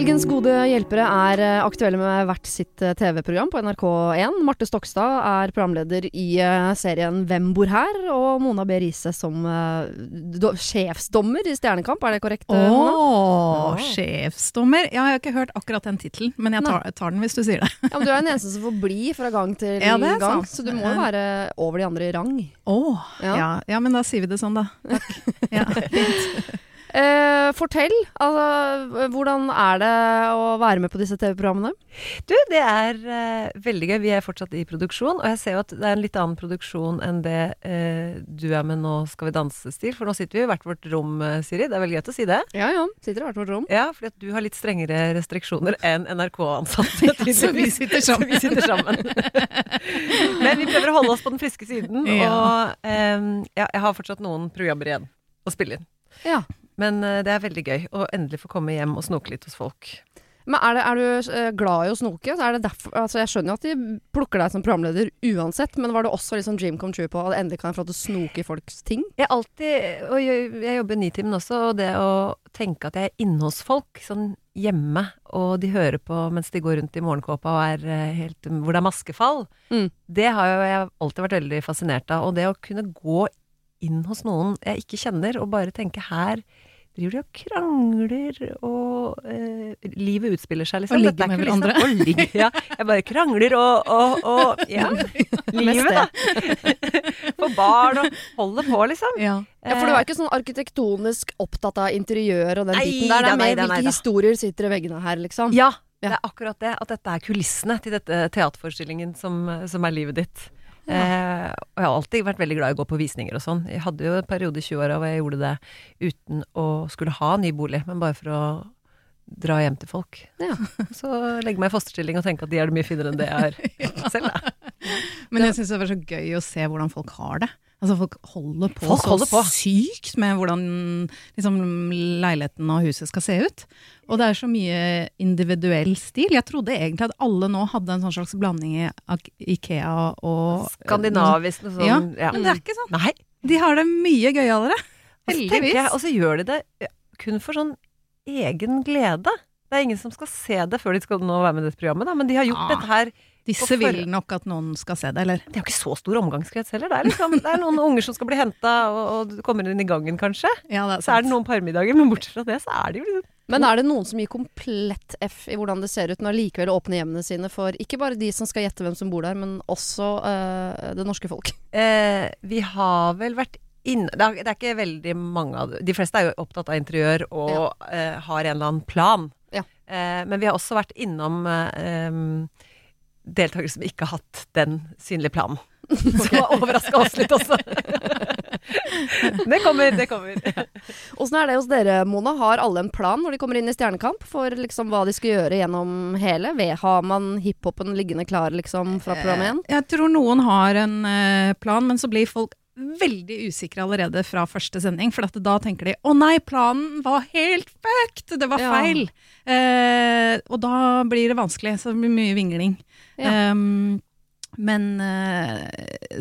Helgens gode hjelpere er eh, aktuelle med hvert sitt eh, TV-program på NRK1. Marte Stokstad er programleder i eh, serien Hvem bor her? Og Mona B. Riise som do, sjefsdommer i Stjernekamp, er det korrekt? Å, oh, sjefsdommer. Ja, jeg har ikke hørt akkurat den tittelen, men jeg tar, tar, den hvis du sier det. ja, men Du er den eneste som får bli fra gang til ja, gang, sant. så du må jo være over de andre i rang. Å, oh, ja. Ja, ja. men da sier vi det sånn, da. Takk. Ja, fint. Eh, fortell. Altså, hvordan er det å være med på disse TV-programmene? Du, det er eh, veldig gøy. Vi er fortsatt i produksjon, og jeg ser jo at det er en litt annen produksjon enn det eh, du er med nå Skal vi danse-stil. For nå sitter vi i hvert vårt rom, eh, Siri. Det er veldig greit å si det. Ja ja, sitter i hvert vårt rom. Ja, fordi at du har litt strengere restriksjoner enn NRK-ansatte. ja, så vi sitter sammen. vi sitter sammen. Men vi prøver å holde oss på den friske siden, ja. og eh, ja, jeg har fortsatt noen programmer igjen å spille inn. Ja. Men uh, det er veldig gøy å endelig få komme hjem og snoke litt hos folk. Men er, det, er du uh, glad i å snoke? Derfor, altså jeg skjønner jo at de plukker deg som programleder uansett, men var det også liksom dream come true på at endelig kan jeg få lov til å snoke i folks ting? Jeg alltid, og jeg, jobber i Nitimen også, og det å tenke at jeg er inne hos folk, sånn hjemme, og de hører på mens de går rundt i morgenkåpa og er uh, helt Hvor det er maskefall, mm. det har jo jeg alltid vært veldig fascinert av. Og det å kunne gå inn hos noen jeg ikke kjenner, og bare tenke her driver de og krangler, og eh, livet utspiller seg, liksom. Og ligger med hverandre. Liksom, ligger, ja. Jeg bare krangler og, og, og Ja. livet, da. For barn og holder på, liksom. Ja. ja. For du er ikke sånn arkitektonisk opptatt av interiør og den nei, biten der. Det er mer hvilke historier sitter i veggene her, liksom. Ja. Det er akkurat det. At dette er kulissene til dette teaterforestillingen som, som er livet ditt. Eh, og jeg har alltid vært veldig glad i å gå på visninger og sånn. Jeg hadde jo en periode i 20-åra hvor jeg gjorde det uten å skulle ha ny bolig, men bare for å dra hjem til folk. Ja. Så legge meg i fosterstilling og tenke at de er det mye finere enn det jeg er selv. Da. Men jeg syns det var så gøy å se hvordan folk har det. Altså Folk holder på folk så holder på. sykt med hvordan liksom, leiligheten og huset skal se ut. Og det er så mye individuell stil. Jeg trodde egentlig at alle nå hadde en sånn slags blanding i Ikea og Skandinavisk sånn. Ja, ja, men det er ikke sånn. Nei. De har det mye gøyalere. Heldigvis. Og så gjør de det kun for sånn egen glede. Det er ingen som skal se det før de skal nå være med i dette programmet, da. men de har gjort ah. dette her disse vil nok at noen skal se det, eller? Det er jo ikke så stor omgangskrets heller. Det er, liksom, det er noen unger som skal bli henta, og, og du kommer inn i gangen, kanskje. Ja, er så er det noen parmiddager, men bortsett fra det, så er det jo liksom men er det noen som gir komplett F i hvordan det ser ut når likevel åpner hjemmene sine for ikke bare de som skal gjette hvem som bor der, men også uh, det norske folk? Eh, vi har vel vært inne det er, det er, ikke veldig mange av De fleste er jo opptatt av interiør og ja. uh, har en eller annen plan. Ja. Eh, men vi har også vært innom eh, deltakere som ikke har hatt den synlige planen. Som har overraska oss litt også. det kommer, det kommer. Åssen er det hos dere, Mona? Har alle en plan når de kommer inn i Stjernekamp for liksom hva de skal gjøre gjennom hele? Har man hiphopen liggende klar liksom fra program 1? Jeg tror noen har en uh, plan, men så blir folk veldig usikre allerede fra første sending. For da tenker de 'å nei, planen var helt fucked', det var feil'. Ja. Eh, og da blir det vanskelig. Så det blir mye vingling. Ja. Um, men uh,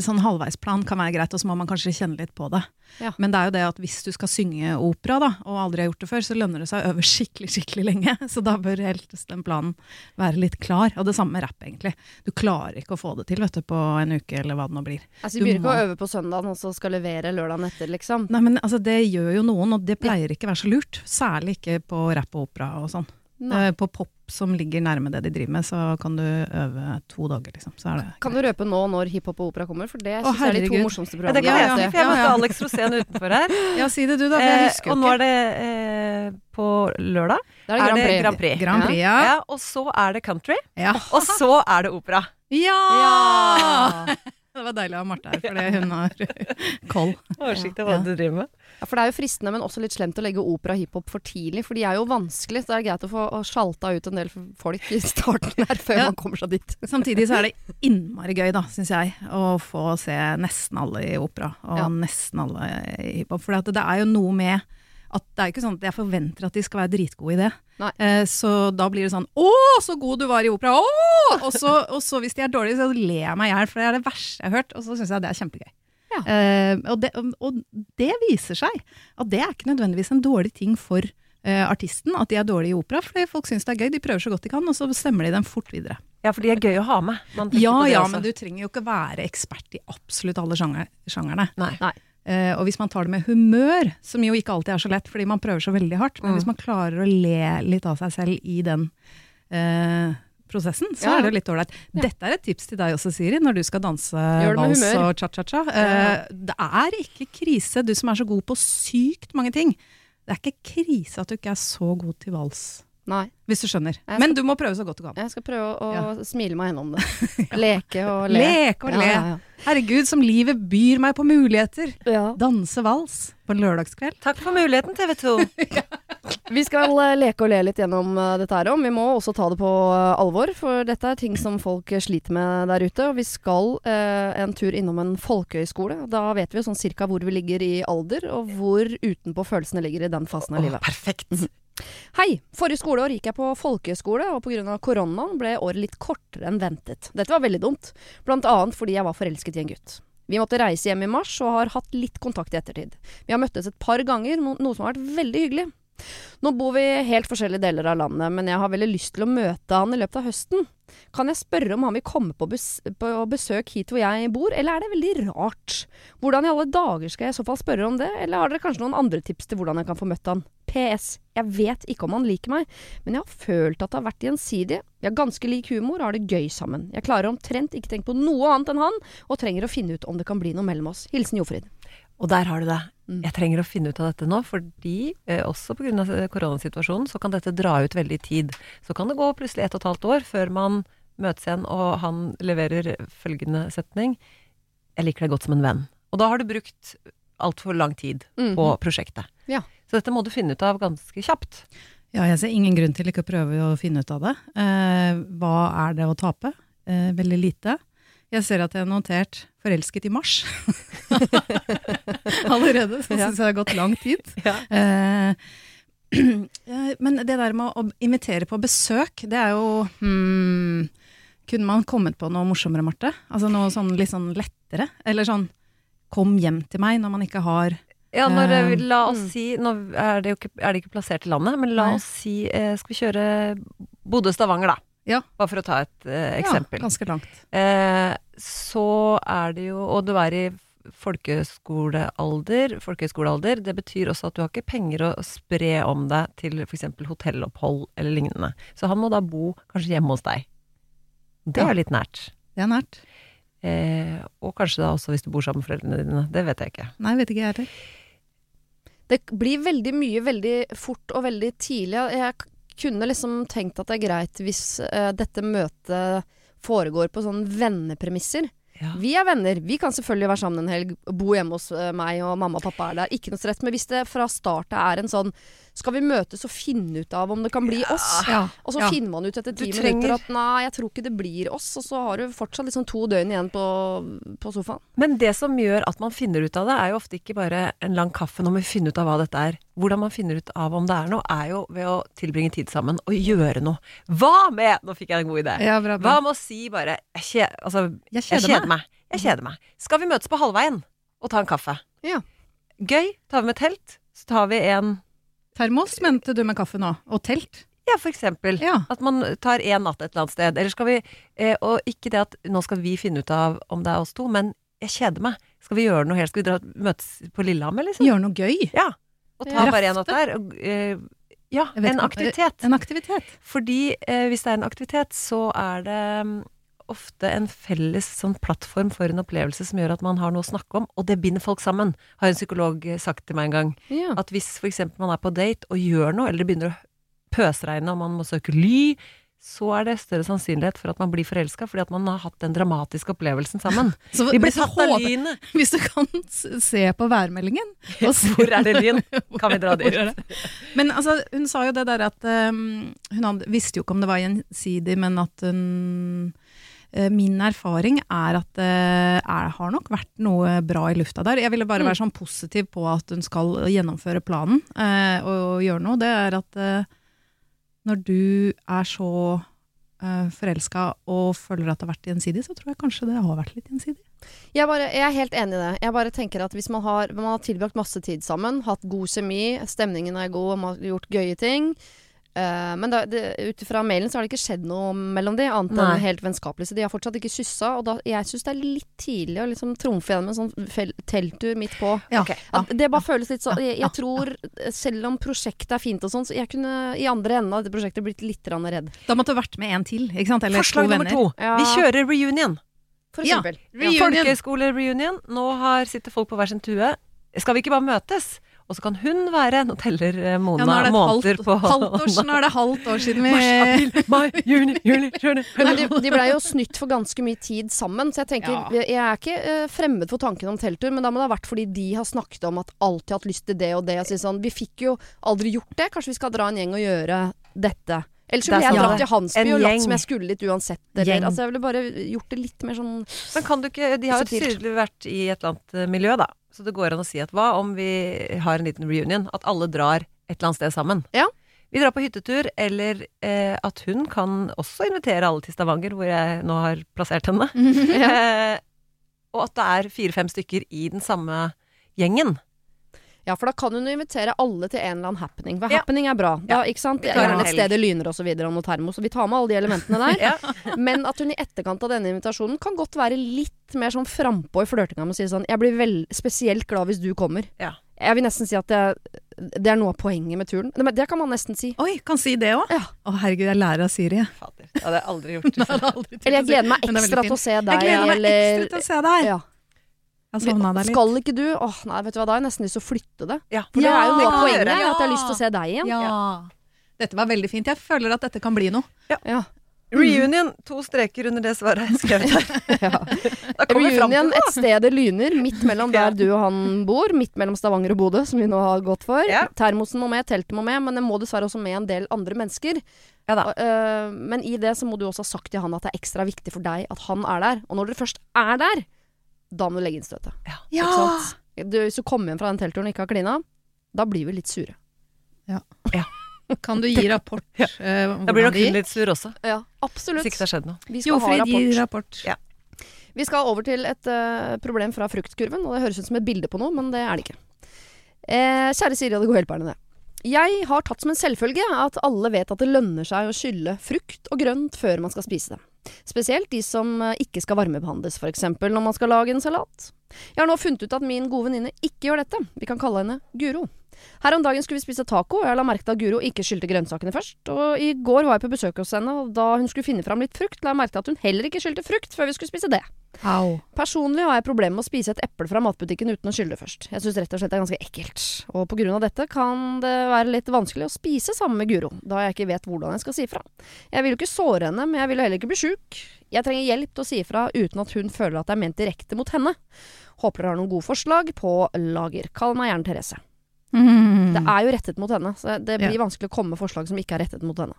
sånn halvveisplan kan være greit, og så må man kanskje kjenne litt på det. Ja. Men det er jo det at hvis du skal synge opera, da, og aldri har gjort det før, så lønner det seg å øve skikkelig skikkelig lenge. Så da bør helst den planen være litt klar. Og det samme med rapp, egentlig. Du klarer ikke å få det til vet du, på en uke, eller hva det nå blir. Altså, Du begynner ikke å øve på søndagen, og så skal levere lørdagen etter, liksom? Nei, men altså, det gjør jo noen, og det pleier ikke å være så lurt. Særlig ikke på rapp og opera og sånn. Uh, på pop som ligger nærme det de driver med, så kan du øve to dager, liksom. kan du røpe nå når hiphop og opera kommer? For det syns jeg er de to morsomste programmene. Ja, det kan jeg si, for jeg møtte Alex Rosén utenfor her. Ja, si det du, da. For jeg husker ikke og nå er det eh, på lørdag. Da er det Grand Prix. Grand Prix. Grand Prix ja. ja. Og så er det country. Ja! Og så er det opera. ja. Ja! Det var deilig å ha Marte her, fordi hun har koll. Oversikt over hva du driver med. Ja, For det er jo fristende, men også litt slemt å legge opera og hiphop for tidlig. For de er jo vanskelig. Så det er greit å få sjalta ut en del folk i starten her, før ja. man kommer seg dit. Samtidig så er det innmari gøy, da, syns jeg, å få se nesten alle i opera. Og ja. nesten alle i hiphop. For det er jo noe med at det er ikke sånn at jeg forventer at de skal være dritgode i det. Eh, så da blir det sånn 'Å, så god du var i opera!' Å! Og så, og så hvis de er dårlige, så ler jeg meg i hjel, for det er det verste jeg har hørt. Og så syns jeg det er kjempegøy. Ja. Eh, og, det, og det viser seg at det er ikke nødvendigvis en dårlig ting for eh, artisten at de er dårlige i opera, fordi folk syns det er gøy. De prøver så godt de kan, og så stemmer de dem fort videre. Ja, for de er gøy å ha med. Man Ja på det ja, også. men du trenger jo ikke være ekspert i absolutt alle sjanger, sjangerne. Nei. Nei. Eh, og hvis man tar det med humør, som jo ikke alltid er så lett fordi man prøver så veldig hardt, men hvis man klarer å le litt av seg selv i den eh, prosessen, så Ja. er det litt ålreit. Dette er et tips til deg også, Siri, når du skal danse vals og cha-cha-cha. Eh, det er ikke krise, du som er så god på sykt mange ting. Det er ikke krise at du ikke er så god til vals, Nei. hvis du skjønner. skal- Men du må prøve så godt du kan. Jeg skal prøve å Ja. smile meg gjennom det. Leke og le. Leke og le. Ja, ja, Herregud, som livet byr meg på muligheter. Danse vals på en lørdagskveld. Takk for muligheten, TV 2. Vi skal eh, leke og le litt gjennom eh, dette her òg. Vi må også ta det på eh, alvor, for dette er ting som folk sliter med der ute. Og vi skal eh, en tur innom en folkehøyskole. Da vet vi jo sånn cirka hvor vi ligger i alder, og hvor utenpå følelsene ligger i den fasen av livet. livet. perfekt. Hei! Forrige skoleår gikk jeg på folkehøyskole, og pga. koronaen ble året litt kortere enn ventet. Dette var veldig dumt, blant annet fordi jeg var forelsket i en gutt. Vi måtte reise hjem i mars og har hatt litt kontakt i ettertid. Vi har møttes et par ganger, noe som har vært veldig hyggelig. Nå bor vi i helt forskjellige deler av landet, men jeg har veldig lyst til å møte han i løpet av høsten. Kan jeg spørre om han vil komme på, bes på besøk hit hvor jeg bor, eller er det veldig rart? Hvordan i alle dager skal jeg i så fall spørre om det, eller har dere kanskje noen andre tips til hvordan jeg kan få møtt han? PS. Jeg vet ikke om han liker meg, men jeg har følt at det har vært gjensidig. Vi har ganske lik humor og har det gøy sammen. Jeg klarer omtrent ikke tenke på noe annet enn han, og trenger å finne ut om det kan bli noe mellom oss. Hilsen Jofrid. Og der har du det. Mm. Jeg trenger å finne ut av dette nå, fordi eh, også pga. koronasituasjonen så kan dette dra ut veldig i tid. Så kan det gå plutselig ett og et halvt år før man møtes igjen, og han leverer følgende setning Jeg liker deg godt som en venn. Og da har du brukt altfor lang tid Mhm. på prosjektet. Ja. Så dette må du finne ut av ganske kjapt. Ja, jeg ser ingen grunn til ikke å prøve å finne ut av det. Eh, hva er det å tape? Eh, veldig lite. Jeg ser at jeg har notert 'forelsket i mars'. Allerede, så syns jeg det har gått lang tid. Ja. eh, men det der med å invitere på besøk, det er jo hmm, Kunne man kommet på noe morsommere, Marte? Altså noe sånn litt sånn lettere? Eller sånn 'kom hjem til meg' når man ikke har Ja, når, eh, Eh, la oss mm. si Nå er det ikke, er det ikke plassert i landet, men la Nei. oss si eh, Skal vi kjøre Bodø-Stavanger, da? Ja. Bare for å ta et eh, eksempel. Ja, ganske langt. Eh, så er det jo Og du er i folkeskolealder, folkehøyskolealder, det betyr også at du har ikke penger å spre om deg til f.eks. hotellopphold eller lignende. Så han må da bo kanskje hjemme hos deg. Det er Ja. er litt nært. Det er nært. Eh, og kanskje da også hvis du bor sammen med foreldrene dine. Det vet jeg ikke. Nei, vet ikke jeg heller. Det blir veldig mye veldig fort og veldig tidlig. Jeg kunne liksom tenkt at det er greit hvis uh, dette møtet foregår på sånn vennepremisser. Ja. Vi er venner. Vi kan selvfølgelig være sammen en helg, bo hjemme hos eh, meg, og mamma og pappa er der. Ikke noe stress. Men hvis det fra startet er en sånn Skal vi møtes og finne ut av om det kan bli oss? Ja. Og så Ja. finner man ut etter ti minutter at nei, jeg tror ikke det blir oss. Og så har du fortsatt liksom to døgn igjen på, på sofaen. Men det som gjør at man finner ut av det, er jo ofte ikke bare en lang kaffe når man finner ut av hva dette er. Hvordan man finner ut av om det er noe, er jo ved å tilbringe tid sammen og gjøre noe. Hva med Nå fikk jeg en god idé. Ja, bra, Hva med å si bare Jeg, kje, altså, Jeg jeg kjeder kjeder meg. meg. Jeg kjeder meg. Skal vi møtes på halvveien og ta en kaffe? Ja. Gøy. Tar vi med telt, så tar vi en Termos mente du med kaffe nå, og telt. Ja, for eksempel. Ja. At man tar én natt et eller annet sted. Eller skal vi eh, Og ikke det at nå skal vi finne ut av om det er oss to, men jeg kjeder meg. Skal vi gjøre noe helt? Skal vi dra møtes på Lillehammer, liksom? Gjøre noe gøy. Ja. Og ta bare en natt der. Og, eh, ja, en aktivitet. En aktivitet. Fordi eh, hvis det er en aktivitet, så er det mm, ofte en felles sånn plattform for en opplevelse som gjør at man har noe å snakke om, og det binder folk sammen, har en psykolog eh, sagt til meg en gang. Ja. At hvis f.eks. man er på date og gjør noe, eller det begynner å pøsregne og man må søke ly, så er det større sannsynlighet for at man blir forelska, fordi at man har hatt den dramatiske opplevelsen sammen. Så Vi blir tatt av lynet! Hvis du kan se på værmeldingen og se- Hvor er det lyn? Kan vi dra dit? Men altså, hun sa jo det der at um, Hun hadde, visste jo ikke om det var gjensidig, men at hun eh, Min erfaring er at det er, har nok vært noe bra i lufta der. Jeg ville bare Mm. være sånn positiv på at hun skal gjennomføre planen eh, og, gjøre noe. Det er at eh, når du er så uh, forelska og føler at det har vært gjensidig, så tror jeg kanskje det har vært litt gjensidig. Jeg, bare, jeg er helt enig i det. Jeg bare tenker at Hvis man har, man har tilbrakt masse tid sammen, hatt god semi, stemningen er god, man har gjort gøye ting eh, Men ut ifra mailen så har det ikke skjedd noe mellom de, annet Nei. enn helt vennskapelig. Så de har fortsatt ikke kyssa. Og da, jeg syns det er litt tidlig å liksom trumfe gjennom en sånn fel- telttur midt på. Ja. Okay. Ja. det bare føles litt sånn Ja. jeg, jeg tror, selv om prosjektet er fint og sånn, så jeg kunne i andre enden av dette prosjektet blitt litt redd. Da måtte du vært med en til, ikke sant? Eller Forslag to nummer to. Ja. Vi kjører reunion. For eksempel. Reunion. Folkehøyskole-reunion. Nå har, sitter folk på hver sin tue. Skal vi ikke bare møtes? Og så kan hun være Nå teller eh, Mona Ja, nå det et måneder halvt, på halvt år, nå er det halvt år siden vi Mars, april, mai, juni, juli, juni Nei, de, de blei jo snytt for ganske mye tid sammen, så jeg tenker Ja. Jeg er ikke eh, fremmed for tanken om telttur, men da må det ha vært fordi de har snakket om at alltid hatt lyst til det og det. Og sånn, vi fikk jo aldri gjort det, kanskje vi skal dra en gjeng og gjøre dette. Ellers så ville jeg dratt til Hansby og latt som jeg skulle litt uansett. Eller, altså, jeg ville bare gjort det litt mer sånn Men kan du ikke De har jo tydelig vært i et eller annet eh, miljø, da. Så det går an å si at hva om vi har en liten reunion? At alle drar et eller annet sted sammen. Ja. Vi drar på hyttetur, eller eh, at hun kan også invitere alle til Stavanger, hvor jeg nå har plassert henne. eh, og at det er fire-fem stykker i den samme gjengen. Ja, for da kan hun invitere alle til en eller annen happening. For Ja. happening er bra. Da, ikke sant? Gjerne et sted det lyner og så videre, og noe termos. Og vi tar med alle de elementene der. Ja. Men at hun i etterkant av denne invitasjonen kan godt være litt mer sånn frampå i flørtinga med å si sånn Jeg blir vel, spesielt glad hvis du kommer. Ja. Jeg vil nesten si at det, det er noe av poenget med turen. Det, det kan man nesten si. Oi, kan si det òg? Ja. Å herregud, jeg lærer av Siri. Fader. Det hadde jeg aldri gjort. Nei, aldri Eller jeg gleder meg ekstra til å se deg, Jeg gleder meg eller ekstra til å se deg. ja. Jeg savna deg litt. Skal ikke du Åh, nei, vet du hva, da har jeg nesten lyst til å flytte det. Ja. For det er jo noe av poenget, Ja. at jeg har lyst til å se deg igjen. Ja. Dette var veldig fint. Jeg føler at dette kan bli noe. Ja. Reunion. To streker under det svaret jeg skrev der. ja. Reunion, et sted det lyner, midt mellom der du og han bor. Midt mellom Stavanger og Bodø, som vi nå har gått for. Ja. Termosen må med, teltet må med, men det må dessverre også med en del andre mennesker. Ja da. Og, øh, men i det så må du også ha sagt til han at det er ekstra viktig for deg at han er der. Og når dere først er der, da må du legge inn støtet. Ja. ja. Du, hvis du kommer hjem fra den teltturen og ikke har klina, da blir vi litt sure. Kan du gi rapport Ja. Uh, om Da blir nok hun litt sur også. Ja, absolutt. Hvis ikke det har skjedd noe. Vi skal ha Jofrid, gi rapport. Ja. Vi skal over til et uh, problem fra fruktkurven, og det høres ut som et bilde på noe, men det er det ikke. Eh, kjære Siri og de gode hjelperne. Jeg har tatt som en selvfølge at alle vet at det lønner seg å skylle frukt og grønt før man skal spise det. Spesielt de som eh, ikke skal varmebehandles, f.eks. når man skal lage en salat. Jeg har nå funnet ut at min gode venninne ikke gjør dette. Vi kan kalle henne Guro. Her om dagen skulle vi spise taco, og jeg la merke til at Guro ikke skylte grønnsakene først. Og i går var jeg på besøk hos henne, og da hun skulle finne fram litt frukt, la jeg merke til at hun heller ikke skylte frukt før vi skulle spise det. Au. Personlig har jeg problemer med å spise et eple fra matbutikken uten å skylle det først. Jeg syns rett og slett det er ganske ekkelt. Og på grunn av dette kan det være litt vanskelig å spise sammen med Guro, da jeg ikke vet hvordan jeg skal si ifra. Jeg vil jo ikke såre henne, men jeg vil heller ikke bli sjuk. Jeg trenger hjelp til å si ifra uten at hun føler at det er ment direkte mot henne. Håper dere har noen gode forslag på lager. Kall meg gjerne Therese. Mm. Det er jo rettet mot henne, så det blir Ja. vanskelig å komme med forslag som ikke er rettet mot henne.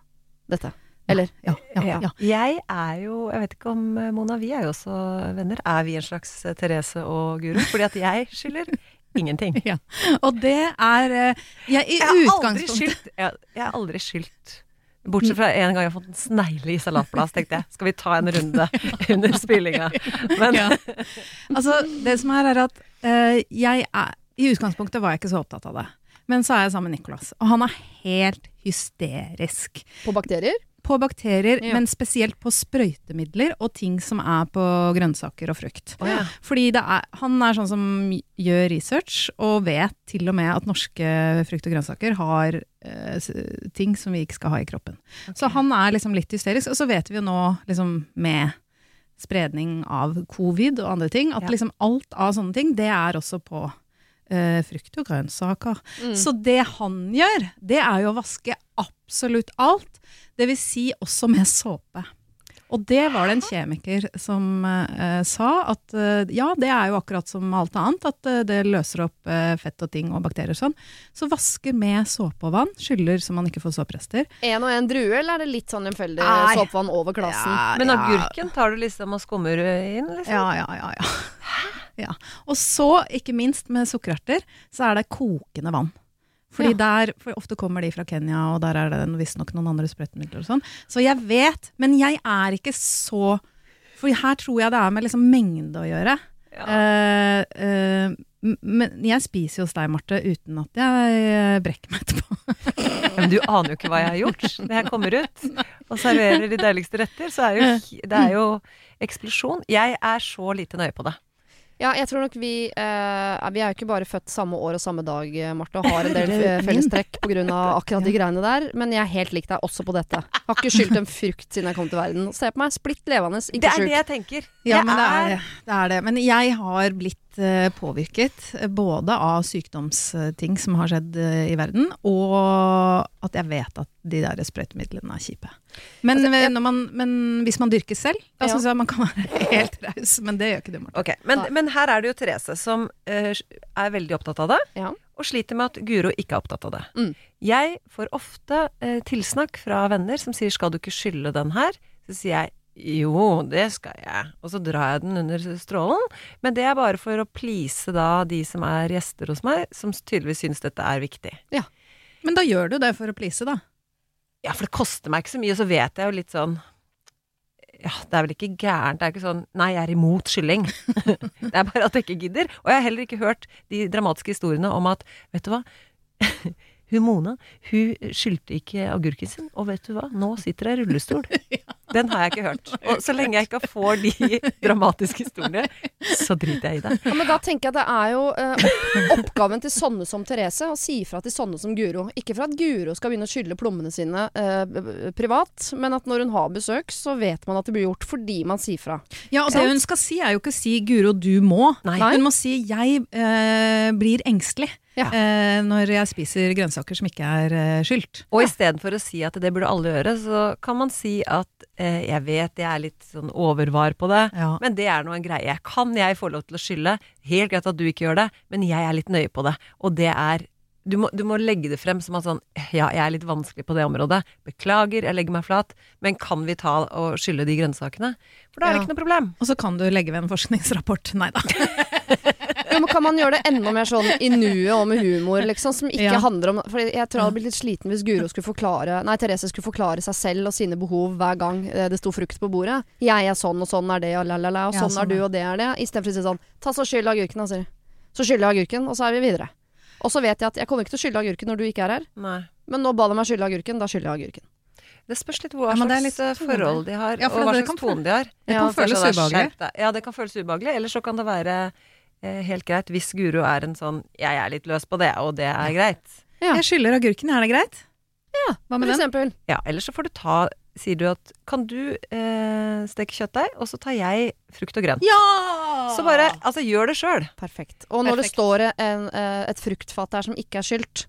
Dette. Eller? ja, ja, ja. Ja. Jeg er jo Jeg vet ikke om eh, Mona, vi er jo også venner. Er vi en slags eh, Therese og Guro? Fordi at jeg skylder ingenting. Og det er eh, Jeg i Jeg har aldri utgangspunktet skyldt jeg, jeg har aldri skyldt Bortsett fra en gang jeg har fått en snegle i salatbladet, tenkte jeg. Skal vi ta en runde under spillinga? Men Ja. Altså, det som er, er at uh, jeg er I utgangspunktet var jeg ikke så opptatt av det. Men så er jeg sammen med Nicolas, og han er helt hysterisk. På bakterier? På bakterier, Ja. men spesielt på sprøytemidler og ting som er på grønnsaker og frukt. Oh, ja. Fordi det er, han er sånn som gjør research, og vet til og med at norske frukt og grønnsaker har eh, ting som vi ikke skal ha i kroppen. Så han er liksom litt hysterisk. Og så vet vi jo nå, liksom med spredning av covid og andre ting, at Ja. liksom alt av sånne ting, det er også på eh, frukt og grønnsaker. Mm. Så det han gjør, det er jo å vaske absolutt alt. Det vil si også med såpe. Og det var det en kjemiker som eh, sa, at eh, ja, det er jo akkurat som alt annet, at eh, det løser opp eh, fett og ting og bakterier og sånn. Så vasker med såpe og vann, skyller så man ikke får såperester. En og en drue, eller er det litt sånn lemfeldig såpevann over klassen? Men agurken tar du liksom og skummer inn, liksom? Ja, ja, ja. ja. Ja. Og så, ikke minst med sukkererter, så er det kokende vann. Fordi der, for ofte kommer de fra Kenya, og der er det visstnok noen andre sprøytemidler og sånn. Så jeg vet, men jeg er ikke så For her tror jeg det er med liksom mengde å gjøre. Ja. Uh, uh, men jeg spiser jo hos deg, Marte, uten at jeg brekker meg etterpå. men du aner jo ikke hva jeg har gjort når jeg kommer ut og serverer de deiligste retter. Så er jo, det er jo eksplosjon. Jeg er så lite nøye på det. Ja, jeg tror nok vi eh, Vi er jo ikke bare født samme år og samme dag, eh, Marte, og har en del eh, fellestrekk pga. akkurat de greiene der. Men jeg er helt lik deg også på dette. Har ikke skyldt en frukt siden jeg kom til verden. Se på meg, splitt levende, ikke sjuk. Det er det jeg tenker. Ja, men det er, det er det. Men jeg har blitt Eh, påvirket både av sykdomsting som har skjedd eh, i verden, og at jeg vet at de der sprøytemidlene er kjipe. Men, altså, jeg, man, men, hvis man dyrker selv, da ja. syns jeg man kan være helt raus. Men det gjør ikke du, Marte. Okay, men, men, her er det jo Therese som uh, er veldig opptatt av det, ja. og sliter med at Guro ikke er opptatt av det. Mm. Jeg får ofte uh, tilsnakk fra venner som sier 'skal du ikke skylle den her'? Så sier jeg jo, det skal jeg. Og så drar jeg den under strålen. Men det er bare for å please da de som er gjester hos meg, som tydeligvis syns dette er viktig. Ja. Men da gjør du det for å please, da? Ja, for det koster meg ikke så mye, og så vet jeg jo litt sånn ja, det er vel ikke gærent. Det er ikke sånn Nei, jeg er imot kylling. det er bare at jeg ikke gidder. Og jeg har heller ikke hørt de dramatiske historiene om at Vet du hva? Hun Mona, hun skylte ikke agurken sin, og vet du hva, nå sitter hun i rullestol. Den har jeg ikke hørt. Og så lenge jeg ikke får de dramatiske historiene, så driter jeg i det. Ja, men da tenker jeg det er jo eh, oppgaven til sånne som Therese å si ifra til sånne som Guro. Ikke for at Guro skal begynne å skylle plommene sine eh, privat, men at når hun har besøk, så vet man at det blir gjort fordi man sier fra. Ja, og det hun skal si er jo ikke si 'Guro, du må'. Nei. Hun må si 'jeg eh, blir engstelig' ja. eh, når jeg spiser grønnsaker som ikke er eh, skylt. Og istedenfor å si at det burde alle gjøre, så kan man si at eh, jeg vet jeg er litt sånn overvar på det, ja. men det er nå en greie. Kan jeg få lov til å skylde? Helt greit at du ikke gjør det, men jeg er litt nøye på det. Og det er du må, du må, legge det frem som at sånn Ja, jeg er litt vanskelig på det området. Beklager, jeg legger meg flat. Men kan vi ta og skylle de grønnsakene? For da er det ikke noe problem. Og så kan du legge ved en forskningsrapport. Nei da. jo, men kan man gjøre det enda mer sånn i nuet og med humor, liksom? Som ikke ja. handler om For jeg tror jeg hadde blitt litt sliten hvis Guro skulle forklare Nei, Therese skulle forklare seg selv og sine behov hver gang eh, det sto frukt på bordet. Jeg er sånn, og sånn er det, og la-la-la, og sånn, ja, sånn er du, og det er det. Istedenfor å si sånn Ta så skyld agurken, da, sier Så skyller jeg agurken, og så er vi videre. Og så vet jeg at jeg kommer ikke til å skylde agurken når du ikke er her. Nei. Men nå ba de meg skylde agurken, da skylder jeg agurken. Det spørs litt hva ja, slags litt forhold de har, ja, og hva slags tone de har. Det kan føles ubehagelig. Ja, det kan føles ubehagelig. Eller så kan det være helt greit hvis Guro er en sånn 'jeg er litt løs på det, og det er greit'. Ja. Jeg skyller agurken, er det greit? Ja, hva med for den? eksempel. Ja, eller så får du ta Sier du at 'kan du eh, steke kjøttdeig', og så tar jeg frukt og grønt. Ja! Så bare altså gjør det sjøl. Perfekt. Og når Perfekt. det står en, eh, et fruktfat der som ikke er skylt,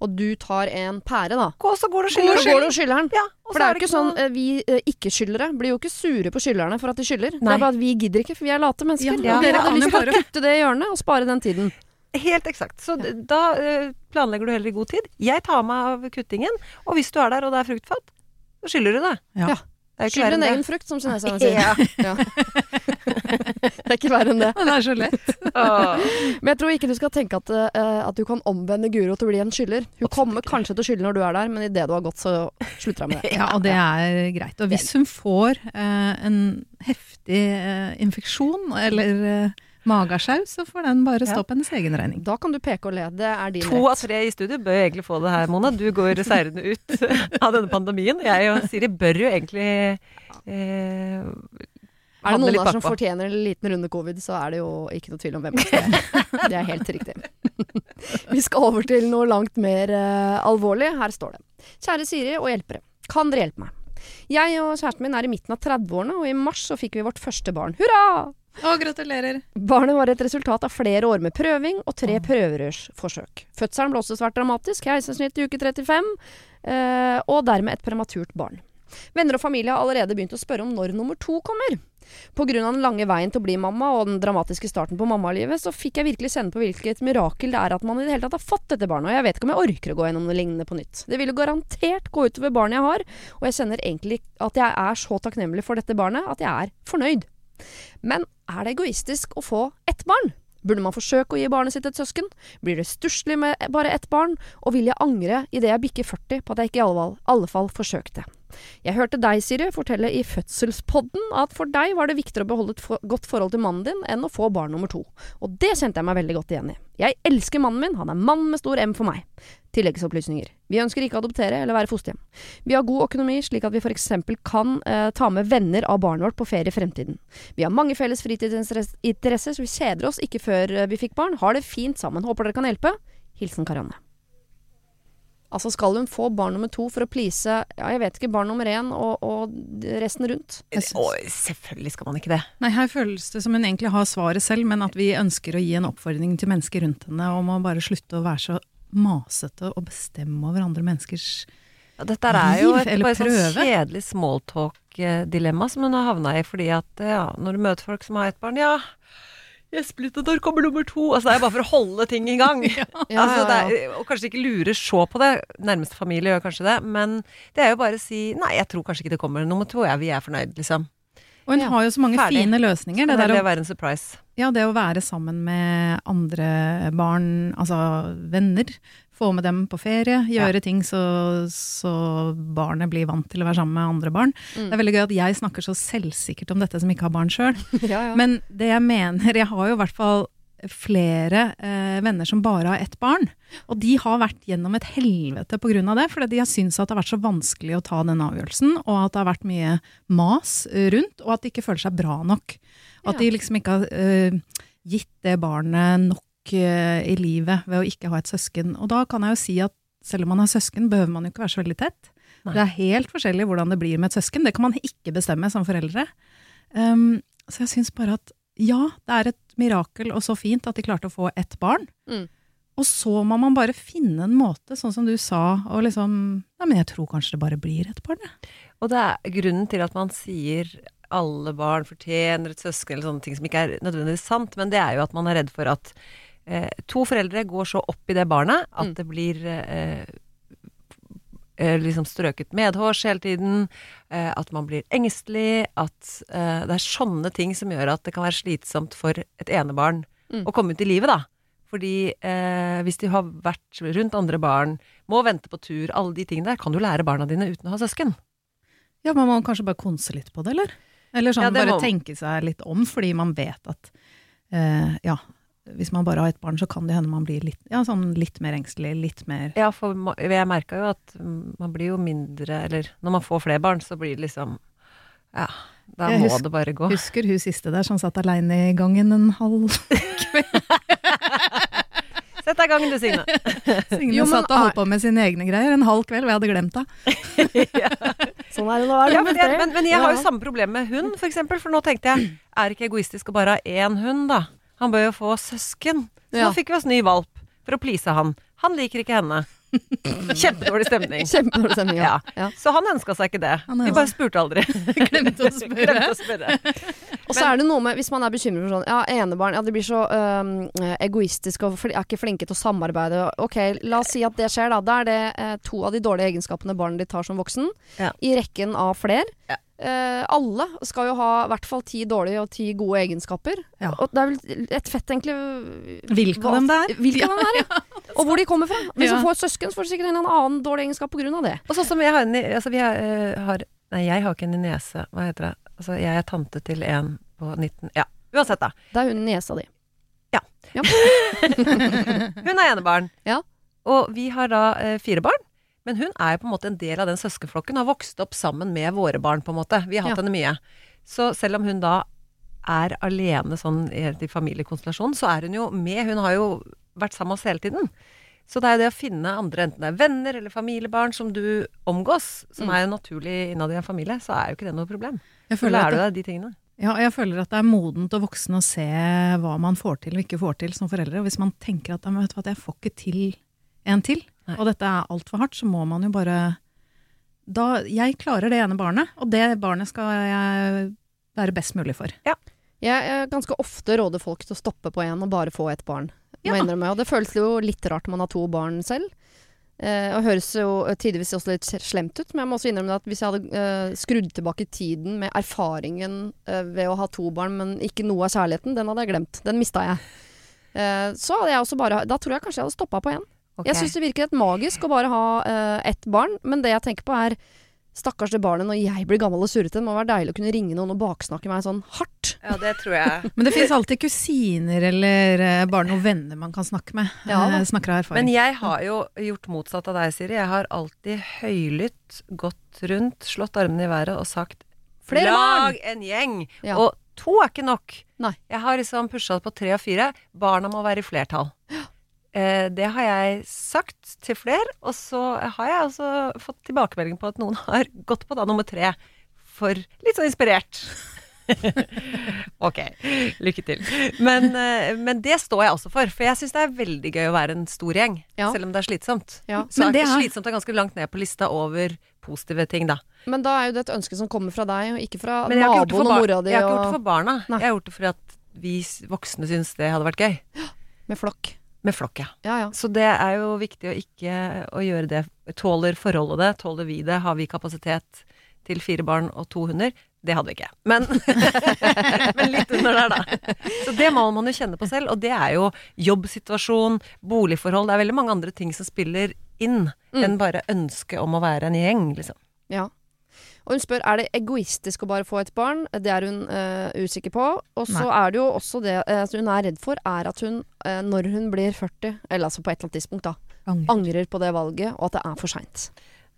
og du tar en pære, da. Gå, så går du og skyller, så går du og skyller den. Ja, for det er jo ikke sånn uh, Vi uh, ikke-skyldere blir jo ikke sure på skyllerne for at de skyller. Nei. Det er bare at vi gidder ikke, for vi er late mennesker. Ja, ja. Dere kan vi skal kutte det i hjørnet og spare den tiden. Helt eksakt. Så ja. da uh, planlegger du heller i god tid. Jeg tar meg av kuttingen, og hvis du er der og det er fruktfat, så skyller du det. Ja. Skyld din egen frukt, som kineserne sier. Ja. ja. det er ikke verre enn det. Det er så lett. Men jeg tror ikke du skal tenke at, uh, at du kan omvende Guro til å bli en skylder. Hun Absolutt kommer ikke. kanskje til å skylde når du er der, men idet du har gått, så slutter hun med det. Ja, og det er greit. Og hvis hun får uh, en heftig uh, infeksjon eller magesjau, så får den bare stå på hennes egen regning. Da kan du peke og le. Det er din to rett. To av tre i studio bør egentlig få det her, Mona. Du går seirende ut av denne pandemien. Jeg og Siri bør jo egentlig eh, er det noen der som fortjener en liten runde covid, så er det jo ikke noe tvil om hvem det er. Det er helt riktig. Vi skal over til noe langt mer uh, alvorlig. Her står det. Kjære Siri og hjelpere. Kan dere hjelpe meg? Jeg og kjæresten min er i midten av 30-årene, og i mars så fikk vi vårt første barn. Hurra! Å, gratulerer. Barnet var et resultat av flere år med prøving og tre prøverørsforsøk. Fødselen ble også svært dramatisk, keisersnitt i uke 35, eh, og dermed et prematurt barn. Venner og familie har allerede begynt å spørre om når nummer to kommer. Av den lange veien til å bli mamma og den dramatiske starten på mammalivet, så fikk jeg virkelig kjenne på hvilket mirakel det er at man i det hele tatt har fått dette barnet, og jeg vet ikke om jeg orker å gå gjennom noe lignende på nytt. Det vil jo garantert gå utover barnet jeg har, og jeg kjenner egentlig at jeg er så takknemlig for dette barnet at jeg er fornøyd. Men er det egoistisk å få ett barn? Burde man forsøke å gi barnet sitt et søsken? Blir det stusslig med bare ett barn? Og vil jeg angre idet jeg bikker 40 på at jeg ikke i alle, fall forsøkte? Jeg hørte deg, Siri, fortelle i fødselspodden at for deg var det viktigere å beholde et for godt forhold til mannen din enn å få barn nummer to. Og det kjente jeg meg veldig godt igjen i. Jeg elsker mannen min, han er mann med stor M for meg. Tilleggsopplysninger. Vi ønsker ikke å adoptere eller være fosterhjem. Vi har god økonomi, slik at vi f.eks. kan eh, ta med venner av barnet vårt på ferie i fremtiden. Vi har mange felles fritidsinteresser, så vi kjeder oss ikke før eh, vi fikk barn. Har det fint sammen. Håper dere kan hjelpe. Hilsen Karianne. Altså skal hun få barn nummer to for å please ja, jeg vet ikke, barn nummer én og, og resten rundt? Og selvfølgelig skal man ikke det. Nei, her føles det som hun egentlig har svaret selv, men at vi ønsker å gi en oppfordring til mennesker rundt henne om å bare slutte å være så masete og bestemme over andre menneskers Ja, dette er jo et eller bare sånn kjedelig smalltalk-dilemma som hun har havna i, fordi at ja, når du møter folk som har ett barn, ja Gjesp litt, når kommer nummer to? Altså, det er bare for å holde ting i gang. Ja, Altså, er, og kanskje ikke lure så på det. Nærmeste familie gjør kanskje det. Men det er jo bare å si nei, jeg tror kanskje ikke det kommer nummer to. Ja, vi er fornøyd, liksom. Og hun Ja, har jo så mange ferdig. fine løsninger. Det Det, er å, det å være en surprise. ja, det å være sammen med andre barn, altså venner. Få med dem på ferie. Gjøre ting så, så barnet blir vant til å være sammen med andre barn. Mm. Det er veldig gøy at jeg snakker så selvsikkert om dette som ikke har barn sjøl. Ja, ja. Men det jeg mener Jeg har jo i hvert fall flere eh, venner som bare har ett barn. Og de har vært gjennom et helvete pga. det, fordi de har syntes at det har vært så vanskelig å ta den avgjørelsen, og at det har vært mye mas rundt, og at de ikke føler seg bra nok. At Ja. de liksom ikke har eh, gitt det barnet nok eh, i livet ved å ikke ha et søsken. Og da kan jeg jo si at selv om man har søsken, behøver man jo ikke være så veldig tett. Nei. Det er helt forskjellig hvordan det blir med et søsken. Det kan man ikke bestemme som foreldre. Um, så jeg syns bare at ja, det er et mirakel og så fint at de klarte å få ett barn. Mm. Og så må man bare finne en måte, sånn som du sa, og liksom Nei, men jeg tror kanskje det bare blir et barn, jeg. Og det er grunnen til at man sier alle barn fortjener et søsken, eller sånne ting som ikke er nødvendigvis sant, men det er jo at man er redd for at eh, to foreldre går så opp i det barnet at Mm. det blir eh, eh, liksom strøket medhårs hele tiden, eh, at man blir engstelig, at eh, det er sånne ting som gjør at det kan være slitsomt for et enebarn Mm. å komme ut i livet, da. Fordi eh, hvis de har vært rundt andre barn, må vente på tur, alle de tingene der, kan du lære barna dine uten å ha søsken. Ja, Man må kanskje bare konse litt på det, eller? Eller sånn Ja, bare må- tenke seg litt om, fordi man vet at eh, ja, hvis man bare har et barn, så kan det hende man blir litt, ja, sånn litt mer engstelig, litt mer Ja, for jeg merka jo at man blir jo mindre Eller når man får flere barn, så blir det liksom Ja, da Jeg må hus- det bare gå. Husker hun siste der som satt aleine i gangen en halv kveld. Sett deg i gangen du, Signe. Signe Jo, men satt og holdt på med sine egne greier en halv kveld, og jeg hadde glemt det. Sånn er det nå. Ja, men, jeg, men, men jeg har jo samme problem med hund, for eksempel. For nå tenkte jeg, er det ikke egoistisk å bare ha én hund, da? Han bør jo få søsken. Så Ja. nå fikk vi oss ny valp for å please han. Han liker ikke henne. Kjempedårlig stemning. Kjempedårlig stemning, ja. ja. Så han ønska seg ikke det. Vi bare spurte aldri. Glemte å spørre. Glemte å spørre. Og så er det noe med, hvis man er bekymret for sånn Ja, enebarn, ja, de blir så øhm, egoistiske og er ikke flinke til å samarbeide. Ok, la oss si at det skjer, da. Da er det eh, to av de dårlige egenskapene barnet ditt har som voksen. I rekken av fler. Ja. Eh, alle skal jo ha i hvert fall ti dårlige og ti gode egenskaper. Ja. Og det er vel et fett, egentlig Hvilke av dem det er. Hvilke det er, ja. Og hvor de kommer fra. Hvis Ja. du får et søsken, så får du sikkert en annen dårlig egenskap av det. Og sånn som jeg har altså vi har, uh, har Nei, jeg har ikke en niese. Hva heter det? Altså, jeg er tante til en på 19 Ja, uansett, da. Det er hun niesa di. Ja. Hun er enebarn. Ja. Og vi har da uh, fire barn. Men hun er jo på en måte en del av den søskenflokken, har vokst opp sammen med våre barn, på en måte. Vi har hatt Ja. henne mye. Så selv om hun da er alene sånn i familiekonstellasjonen, så er hun jo med. Hun har jo vært sammen med oss hele tiden. Så det er jo det å finne andre, enten det er venner eller familiebarn som du omgås, som Mm. er jo naturlig innad i en familie, så er jo ikke det noe problem. Jeg Så lærer du deg de tingene. ja, jeg føler at det er modent og voksen å se hva man får til og ikke får til som foreldre. Og hvis man tenker at, vet du hva, jeg får ikke til en til, Nei. og dette er altfor hardt, så må man jo bare da, Jeg klarer det ene barnet, og det barnet skal jeg være best mulig for. Jeg eh, ganske ofte råder folk til å stoppe på én og bare få ett barn. Ja. Og det føles jo litt rart når man har to barn selv. Eh, og høres jo tidvis også litt slemt ut, men jeg må også innrømme at hvis jeg hadde eh, skrudd tilbake tiden med erfaringen eh, ved å ha to barn, men ikke noe av kjærligheten, den hadde jeg glemt. Den mista jeg. Eh, så hadde jeg også bare Da tror jeg kanskje jeg hadde stoppa på én. Ok. Jeg syns det virker helt magisk å bare ha uh, ett barn, men det jeg tenker på er Stakkars det barnet når jeg blir gammel og surrete. Det må være deilig å kunne ringe noen og baksnakke meg sånn hardt. Ja, det tror jeg. Men det finnes alltid kusiner eller eh, bare noen venner man kan snakke med. Ja da. Eh, snakker av erfaring. Men jeg har jo gjort motsatt av deg, Siri. Jeg har alltid høylytt gått rundt, slått armene i været og sagt Flere barn! Lag en gjeng! Ja. Og to er ikke nok. Nei. Jeg har liksom pusha det på tre og fire. Barna må være i flertall. Eh, det har jeg sagt til flere, og så har jeg også fått tilbakemelding på at noen har gått på da nummer tre. For litt sånn inspirert. ok, lykke til. Men, eh, men det står jeg også for, for jeg syns det er veldig gøy å være en stor gjeng. Ja. Selv om det er slitsomt. Ja. Så Men er det er- slitsomt er ganske langt ned på lista over positive ting, da. Men da er jo det et ønske som kommer fra deg, og ikke fra naboen og mora di jeg har ikke gjort det for barna. Nei. Jeg har gjort det fordi at vi voksne syns det hadde vært gøy. med flokk. Med flokk, ja. Ja. Så det er jo viktig å ikke å gjøre det. Tåler forholdet det? Tåler vi det? Har vi kapasitet til fire barn og to hunder? Det hadde vi ikke. Men, men litt under der, da. Så det må man jo kjenne på selv. Og det er jo jobbsituasjon, boligforhold. Det er veldig mange andre ting som spiller inn Mm. enn bare ønsket om å være en gjeng, liksom. ja. Og hun spør er det egoistisk å bare få et barn. Det er hun uh, usikker på. Og så er det jo også det uh, hun er redd for, er at hun uh, når hun blir 40, eller altså på et eller annet tidspunkt, da, angrer, angrer på det valget, og at det er for seint.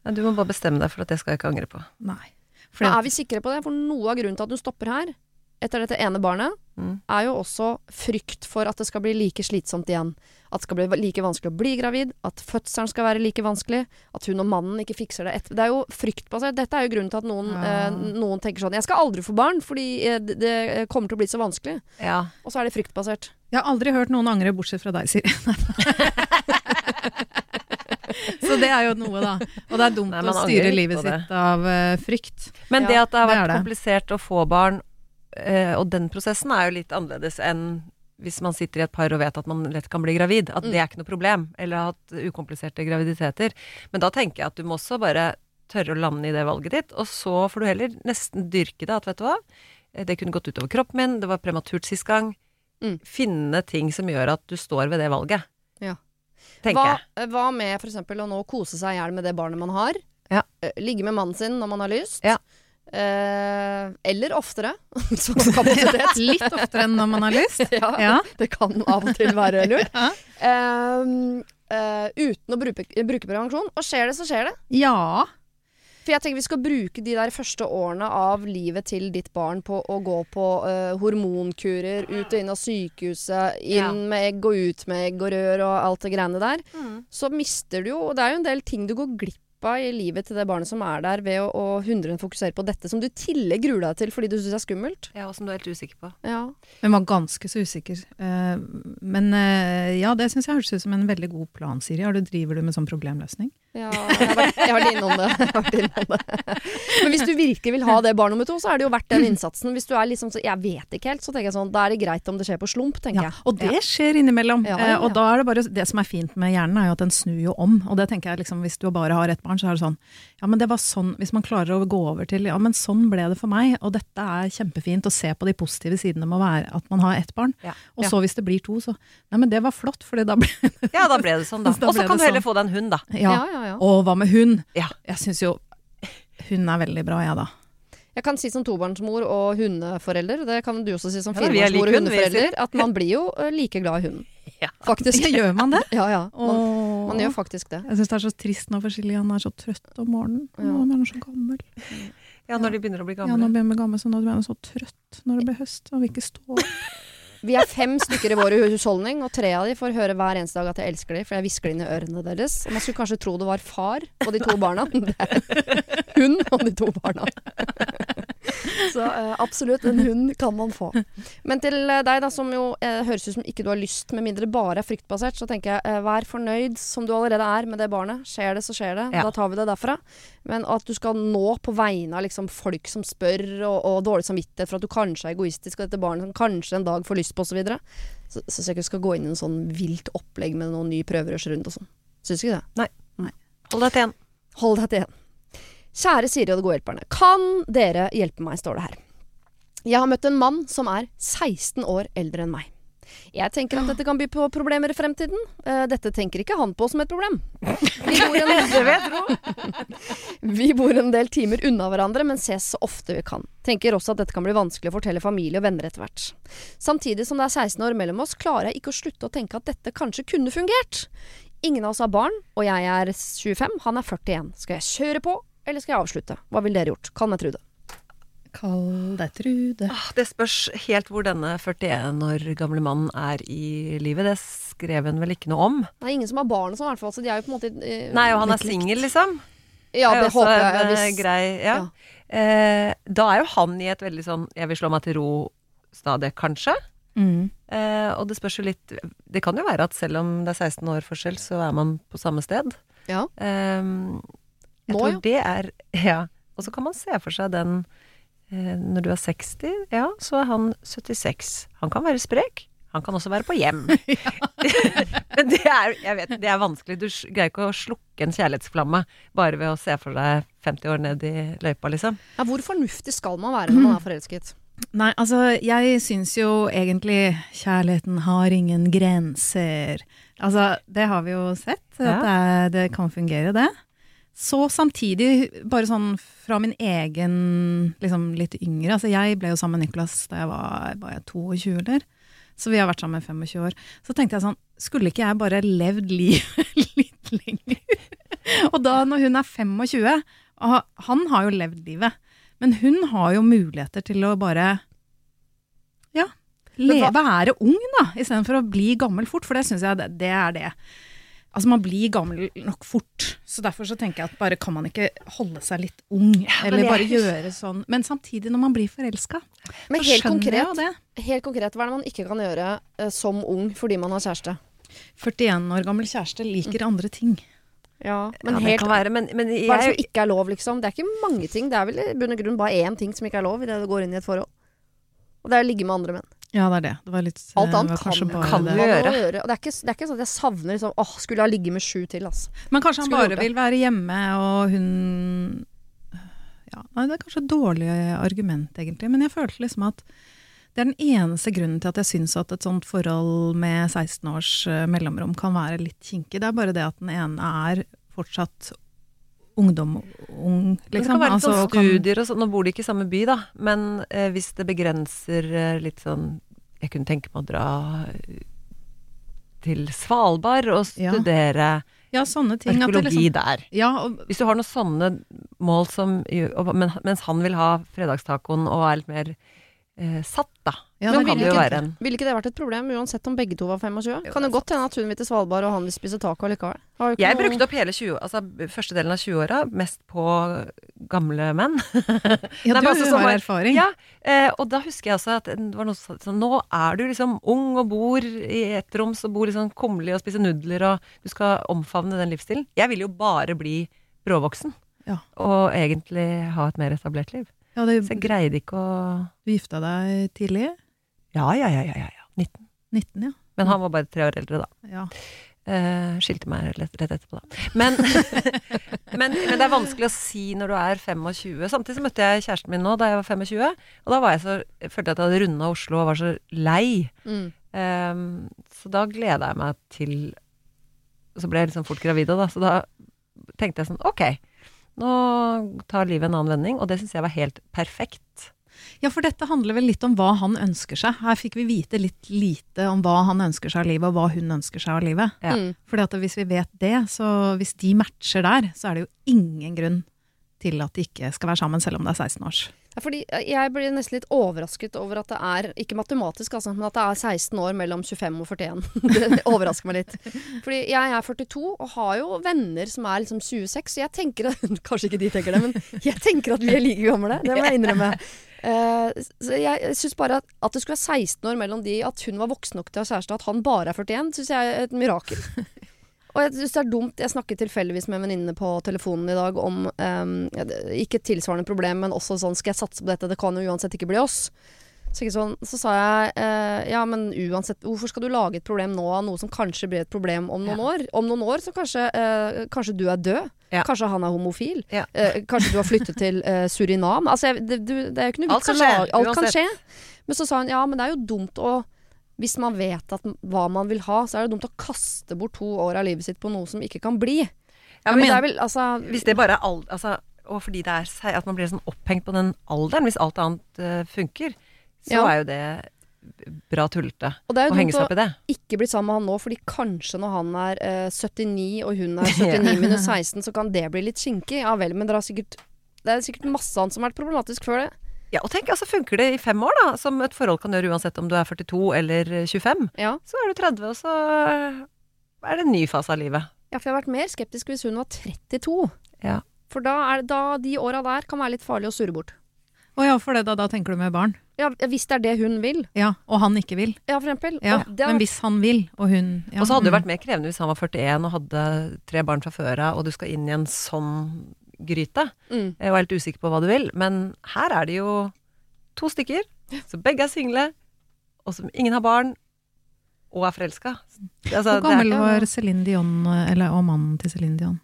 Ja, du må bare bestemme deg for at det skal jeg ikke angre på. Nei. For Fordi er vi sikre på det? For noe av grunnen til at hun stopper her, etter dette ene barnet, Mm. er jo også frykt for at det skal bli like slitsomt igjen. At det skal bli like vanskelig å bli gravid, at fødselen skal være like vanskelig, at hun og mannen ikke fikser det etter Det er jo fryktbasert. Dette er jo grunnen til at noen, Ja. eh, noen tenker sånn Jeg skal aldri få barn, fordi eh, det, det kommer til å bli så vanskelig. Ja. Og så er det fryktbasert. Jeg har aldri hørt noen angre, bortsett fra deg, Siri. Så det er jo noe, da. Og det er dumt Nei, å styre livet sitt av uh, frykt. Men Ja, det at det har vært det det. komplisert å få barn, eh, og den prosessen er jo litt annerledes enn hvis man sitter i et par og vet at man lett kan bli gravid. At det er ikke noe problem. Eller har hatt ukompliserte graviditeter. Men da tenker jeg at du må også bare tørre å lande i det valget ditt, og så får du heller nesten dyrke det. At vet du hva, Eh, det kunne gått utover kroppen min, det var prematurt sist gang. Mm. Finne ting som gjør at du står ved det valget. Ja. Hva, jeg. hva med f.eks. å nå kose seg i hjel med det barnet man har? Ja. Eh, Ligge med mannen sin når man har lyst? Ja. Eh, eller oftere, som kapasitet. Litt oftere enn når man har lyst. ja, Ja. det kan av og til være lurt. Ja. Eh, eh, uten å bruke, bruke prevensjon. Og skjer det, så skjer det. ja. For jeg tenker vi skal bruke de der første årene av livet til ditt barn på å gå på eh, hormonkurer, ut og inn av sykehuset, inn Ja. med egg og ut med egg og rør og alt det greiene der. Mm. Så mister du jo Og det er jo en del ting du går glipp av i livet til det barnet som er der, ved å, å 100 fokusere på dette som du i tillegg gruer deg til fordi du syns er skummelt. Ja, og som du er helt usikker på. Ja. Hun var ganske så usikker. Eh, men eh, ja, det syns jeg hørtes ut som en veldig god plan, Siri. Har du, driver du med sånn problemløsning? Ja, jeg har vært, jeg har vært innom det. Jeg har vært innom det. Men hvis du virkelig vil ha det barn nummer to, så er det jo verdt den innsatsen. Hvis du er liksom så Jeg vet ikke helt, så tenker jeg sånn Da er det greit om det skjer på slump, tenker Ja, jeg. og det skjer innimellom. Ja, Eh, ja, og da er det bare Det som er fint med hjernen, er jo at den snur jo om. Og det tenker jeg liksom, hvis du bare har ett barn, så er det sånn Ja, men det var sånn Hvis man klarer å gå over til Ja, men sånn ble det for meg, og dette er kjempefint, å se på de positive sidene med å være at man har ett barn. Ja. Og så hvis det blir to, så Nei, men det var flott, for da ble Ja, da ble det sånn, da. Da Og så kan du heller sånn. få deg en hund, da. Ja. Ja, ja. Og hva med hund? Ja. Jeg syns jo hun er veldig bra, jeg, da. Jeg kan si som tobarnsmor og hundeforelder, det kan du også si som firebarnsmor og hundeforelder, at man blir jo eh, like glad i hunden. Ja. Faktisk. Gjør man det? Ja, ja. Man, man gjør faktisk det. Jeg syns det er så trist nå for Silje. Han er så trøtt om morgenen. Ja. er Han er så gammel. Ja, når de begynner å bli gamle. Ja, nå begynner å bli gamle, så nå blir han så trøtt når det blir høst. Han vil ikke stå. Vi er fem stykker i vår husholdning, og tre av de får høre hver eneste dag at jeg elsker dem, for jeg hvisker det inn i ørene deres. Og man skulle kanskje tro det var far og de to barna. Hun og de to barna. Så eh, absolutt, en hund kan man få. Men til eh, deg, da, som jo eh, høres ut som ikke du har lyst, med mindre det bare er fryktbasert, så tenker jeg eh, vær fornøyd som du allerede er med det barnet. Skjer det, så skjer det. Ja. Da tar vi det derfra. Men at du skal nå på vegne av liksom, folk som spør, og, og dårlig samvittighet for at du kanskje er egoistisk, og dette barnet som kanskje en dag får lyst på, osv. Så, syns jeg ikke du skal gå inn i en sånn vilt opplegg med noen ny prøverørsrunde og sånn. Syns ikke det. Hold deg til igjen. Hold deg til igjen. Kjære Siri og de gode hjelperne. Kan dere hjelpe meg, står det her. Jeg har møtt en mann som er 16 år eldre enn meg. Jeg tenker at dette kan by på problemer i fremtiden. Uh, dette tenker ikke han på som et problem. Vi bor, en, vi bor en del timer unna hverandre, men ses så ofte vi kan. Tenker også at dette kan bli vanskelig å fortelle familie og venner etter hvert. Samtidig som det er 16 år mellom oss, klarer jeg ikke å slutte å tenke at dette kanskje kunne fungert. Ingen av oss har barn, og jeg er 25, han er 41. Skal jeg kjøre på, eller skal jeg avslutte? Hva ville dere gjort? Kan jeg tro Trude. Kall deg Trude. Ah, det spørs helt hvor denne 41 år gamle mannen er i livet. Det skrev hun vel ikke noe om. Det er ingen som har barn og sånn, i hvert fall. Så de er jo på en måte uh, Nei, og han er singel, liksom. Ja, det, det håper jeg. En, hvis... grei, ja. ja. Eh, da er jo han i et veldig sånn 'jeg vil slå meg til ro'-stadiet, kanskje. Mm. Eh, og det spørs jo litt Det kan jo være at selv om det er 16 år forskjell, så er man på samme sted. Ja. Eh, jeg Nå, tror det er Ja. Og så kan man se for seg den Eh, når du er 60, ja, så er han 76. Han kan være sprek. Han kan også være på hjem. Men det er, jeg vet, det er vanskelig. Du greier ikke å slukke en kjærlighetsflamme bare ved å se for deg 50 år ned i løypa, liksom. Ja, hvor fornuftig skal man være når man er forelsket? Nei, altså jeg syns jo egentlig kjærligheten har ingen grenser. Altså, det har vi jo sett. Ja. At det, det kan fungere, det. Så samtidig, bare sånn fra min egen liksom litt yngre Altså jeg ble jo sammen med Niklas da jeg var, var jeg 22, eller? Så vi har vært sammen i 25 år. Så tenkte jeg sånn Skulle ikke jeg bare levd livet litt lenger? og da når hun er 25 og Han har jo levd livet. Men hun har jo muligheter til å bare Ja, leve, være ung, da, istedenfor å bli gammel fort. For det syns jeg det, det er det. Altså Man blir gammel nok fort, så derfor så tenker jeg at bare kan man ikke holde seg litt ung. Ja, eller bare gjøre sånn. Men samtidig, når man blir forelska, så helt konkret, jeg det. Helt konkret, hva er det man ikke kan gjøre uh, som ung fordi man har kjæreste? 41 år gammel kjæreste liker mm. andre ting. Ja, men ja, helt, være, men, men jeg, Hva er det som ikke er lov, liksom? Det er ikke mange ting. Det er vel i bunn og grunn bare én ting som ikke er lov idet du går inn i et forhold. Og det er å ligge med andre menn. Ja, det er det. det litt, Alt annet kan, kan du gjøre. gjøre. Og det er, ikke, det er, ikke, sånn at jeg savner liksom åh, skulle ha ligget med sju til, altså. Men kanskje han skulle bare vil være hjemme, og hun ja, Nei, det er kanskje et dårlig argument, egentlig. Men jeg følte liksom at det er den eneste grunnen til at jeg syns at et sånt forhold med 16 års eh, mellomrom kan være litt kinkig. Det er bare det at den ene er fortsatt ungdom ung, liksom. Det kan være litt sånn altså, studier og sånn. Nå bor de ikke i samme by, da. Men eh, hvis det begrenser eh, litt sånn Jeg kunne tenke meg å dra til Svalbard og studere ja. Ja, ting. Arkeologi liksom, der. Ja, og, Hvis du har noen sånne mål som Mens han vil ha fredagstacoen og er litt mer eh, satt, da. Ja, Men ville ikke, vil ikke, det vært et problem uansett om begge to var 25? Jo, kan det godt hende at hun vil til Svalbard og han vil spise taco likevel. Jeg noe... brukte opp hele 20, altså første delen av 20-åra mest på gamle menn. ja, du altså, har erfaring. Ja, eh, og da husker jeg også at det var noe sånn Nå er du liksom ung og bor i ettroms og bor liksom kummerlig og spiser nudler og du skal omfavne den livsstilen. Jeg vil jo bare bli bråvoksen. Ja. Og egentlig ha et mer etablert liv. Ja, det, så jeg greide ikke å Du gifta deg tidlig? Ja, ja, ja. ja, ja. 19. 19 ja. Men han var bare tre år eldre, da. Ja. Uh, skilte meg rett, rett etterpå, da. Men, men, men, det er vanskelig å si når du er 25. Samtidig så møtte jeg kjæresten min nå da jeg var 25. Og da var jeg så, jeg følte jeg at jeg hadde runda Oslo og var så lei. Mm. Um, så da gleda jeg meg til Så ble jeg liksom fort gravid òg, da. Så da tenkte jeg sånn Ok, nå tar livet en annen vending. Og det syns jeg var helt perfekt. Ja, for dette handler vel litt om hva han ønsker seg. Her fikk vi vite litt lite om hva han ønsker seg av livet, og hva hun ønsker seg av livet. Ja. Mm. Fordi at hvis vi vet det, så hvis de matcher der, så er det jo ingen grunn til at de ikke skal være sammen, selv om det er 16 års. Fordi jeg blir nesten litt overrasket over at det er, ikke matematisk altså, men at det er 16 år mellom 25 og 41. det, overrasker meg litt. Fordi jeg er 42 og har jo venner som er liksom 26, så jeg tenker Kanskje ikke de tenker det, men jeg tenker at vi er like gamle. Det må jeg innrømme. Uh, så jeg syns bare at, at, det skulle være 16 år mellom de, at hun var voksen nok til å ha kjæreste, at han bare er 41, syns jeg er et mirakel. Og jeg syns det er dumt Jeg snakket tilfeldigvis med en venninne på telefonen i dag om um, Ikke et tilsvarende problem, men også sånn Skal jeg satse på dette? Det kan jo uansett ikke bli oss. Så, sånn, så sa jeg uh, ja, men uansett, hvorfor skal du lage et problem nå av noe som kanskje blir et problem om noen ja. år? Om noen år så kanskje, uh, kanskje du er død. Ja. Kanskje han er homofil. Ja. Uh, kanskje du har flyttet til Surinam. Altså, det, det, det, er jo ikke noe vits å lage Alt kan skje. Men så sa hun ja, men det er jo dumt å hvis man vet at, hva man vil ha, så er det dumt å kaste bort to år av livet sitt på noe som ikke kan bli. Ja, men men det vel, altså hvis det bare er all, altså, Og fordi det er seg- at man blir sånn opphengt på den alderen, hvis alt annet uh, funker, så Ja. er jo det bra tullete Og det er jo dumt å opp i det. ikke bli sammen med han nå, fordi kanskje når han er uh, 79 og hun er 79 minus 16, så kan det bli litt skinkig. Ja vel, men dere har sikkert det er sikkert masse annet som har vært problematisk før det. Ja, og tenk, altså funker det i fem år, da, som et forhold kan gjøre uansett om du er 42 eller 25. Ja. Så er du 30, og så er det en ny fase av livet. ja, for jeg har vært mer skeptisk hvis hun var 32. Ja. For da, er, da de åra der kan være litt farlig å surre bort. Å ja, for det da, da tenker du med barn? Ja, hvis det er det hun vil. Ja, og han ikke vil. Ja, for eksempel. Ja, er- Men hvis han vil, og hun ja, Og så hadde det mm. vært mer krevende hvis han var 41 og hadde tre barn fra før av, og du skal inn i en sånn gryte. mm. Jeg var helt usikker på hva du vil, men her er det jo to stykker, så begge er single, og som ingen har barn, og er forelska. Altså, Hvor gammel det er- var Céline Dion, eller, og mannen til Céline Dion?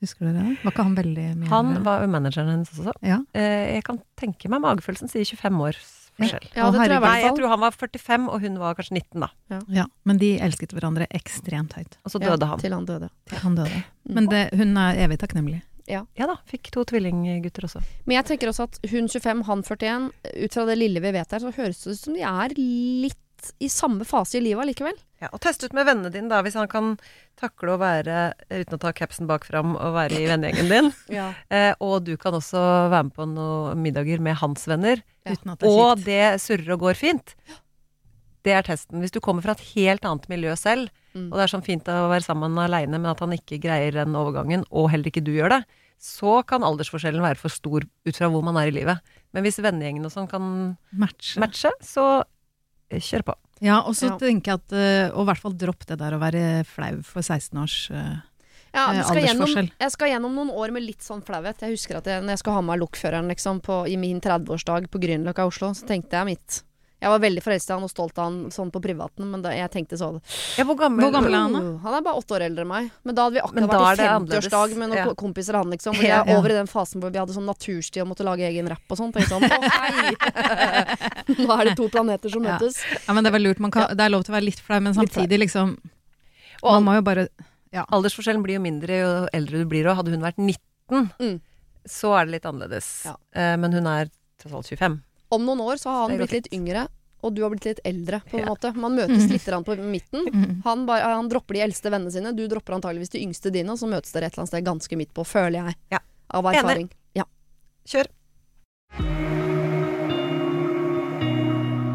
Husker dere det? Var ikke han veldig mye Han var manageren hennes også. Ja. Eh, jeg kan tenke meg magefølelsen sier 25 års forskjell. Ja, det tror jeg jeg tror han var 45, og hun var kanskje 19, da. ja, men de elsket hverandre ekstremt høyt. Og så Ja, døde han. Til han døde. til Han døde. Mm. Men det, hun er evig takknemlig. Ja da, fikk to tvillinggutter også. Men jeg tenker også at hun 25, han 41, ut fra det lille vi vet her, så høres det ut som de er litt i samme fase i livet allikevel. Ja, og test ut med vennene dine, da, hvis han kan takle å være, uten å ta capsen bak fram, og være i vennegjengen din. Ja. Eh, og du kan også være med på noen middager med hans venner. Ja. Uten at det er Og skikt. det surrer og går fint. Det er testen. Hvis du kommer fra et helt annet miljø selv, Mm. og det er sånn fint å være sammen aleine, men at han ikke greier den overgangen, og heller ikke du gjør det, så kan aldersforskjellen være for stor ut fra hvor man er i livet. Men hvis vennegjengen og sånn kan Matche. matche, så kjør på. Ja, og så Ja. tenker jeg at uh, Og i hvert fall dropp det der å være flau for 16 års uh, Ja, Eh, skal gjennom, jeg skal gjennom noen år med litt sånn flauhet. Jeg husker at jeg, når jeg skulle ha med meg lokføreren liksom, på, i min 30-årsdag på Grünerløkka i Oslo, så tenkte jeg mitt. Jeg var veldig forelska i han og stolt av han sånn på privaten, men da, jeg tenkte så Ja, hvor gammel, Hvor gammel er han da? Oh, Han er bare åtte år eldre enn meg. Men da hadde vi akkurat vært i annerledes. 50-årsdag med noen Ja. kompiser han, liksom. Hvor jeg er over i den fasen hvor vi hadde sånn naturstid og måtte lage egen rapp og sånn. Tenkte sånn, å hei! Nå er det to planeter som møtes. Ja, men det er lurt. Man kan, Det er lov til å være litt flau, men samtidig liksom Og Man må jo bare Aldersforskjellen blir jo mindre jo eldre du blir, òg. hadde hun vært 19, Mm. så er det litt annerledes. Ja. Eh, men hun er tross alt 25. Om noen år så har han blitt litt yngre, og du har blitt litt eldre, på en Ja. måte. Man møtes litt på midten. mm, Han, bare, han dropper de eldste vennene sine, du dropper antageligvis de yngste dine, og så møtes dere et eller annet sted ganske midt på, føler jeg. Ja. Av erfaring. Ja. Kjør.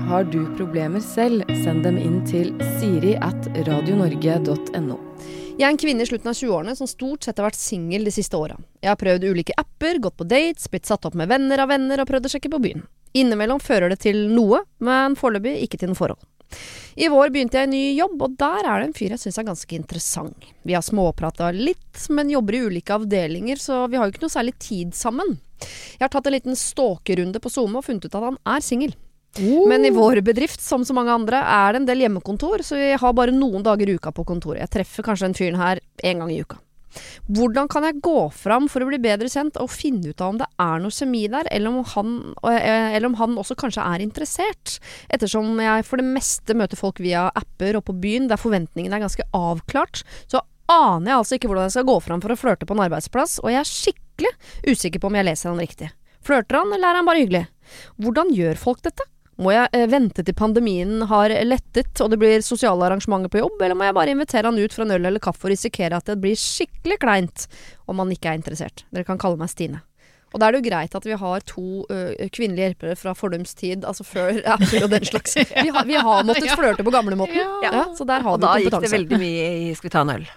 Har du problemer selv, send dem inn til siri at radionorge.no. Jeg er en kvinne i slutten av 20-årene som stort sett har vært singel de siste åra. Jeg har prøvd ulike apper, gått på dates, blitt satt opp med venner av venner og prøvd å sjekke på byen. Innimellom fører det til noe, men foreløpig ikke til noe forhold. I vår begynte jeg en ny jobb, og der er det en fyr jeg syns er ganske interessant. Vi har småprata litt, men jobber i ulike avdelinger, så vi har jo ikke noe særlig tid sammen. Jeg har tatt en liten stalkerunde på SoMe og funnet ut at han er singel. Men i vår bedrift, som så mange andre, er det en del hjemmekontor, så jeg har bare noen dager i uka på kontoret. Jeg treffer kanskje den fyren her en gang i uka. Hvordan kan jeg gå fram for å bli bedre kjent og finne ut av om det er noe kjemi der, eller om han, eh, eller om han også kanskje er interessert? Ettersom jeg for det meste møter folk via apper og på byen, der forventningene er ganske avklart, så aner jeg altså ikke hvordan jeg skal gå fram for å flørte på en arbeidsplass, og jeg er skikkelig usikker på om jeg leser han riktig. Flørter han, eller er han bare hyggelig? Hvordan gjør folk dette? Må jeg eh, vente til pandemien har lettet og det blir sosiale arrangementer på jobb, eller må jeg bare invitere han ut for en øl eller kaffe og risikere at det blir skikkelig kleint om han ikke er interessert? Dere kan kalle meg Stine. Og da er det jo greit at vi har to uh, kvinnelige hjelpere fra fordums tid, altså før Apple og den slags. Vi har, vi har måttet flørte på gamlemåten, ja. Ja. så der har Og du da gikk det veldig mye i Skal vi ta en øl?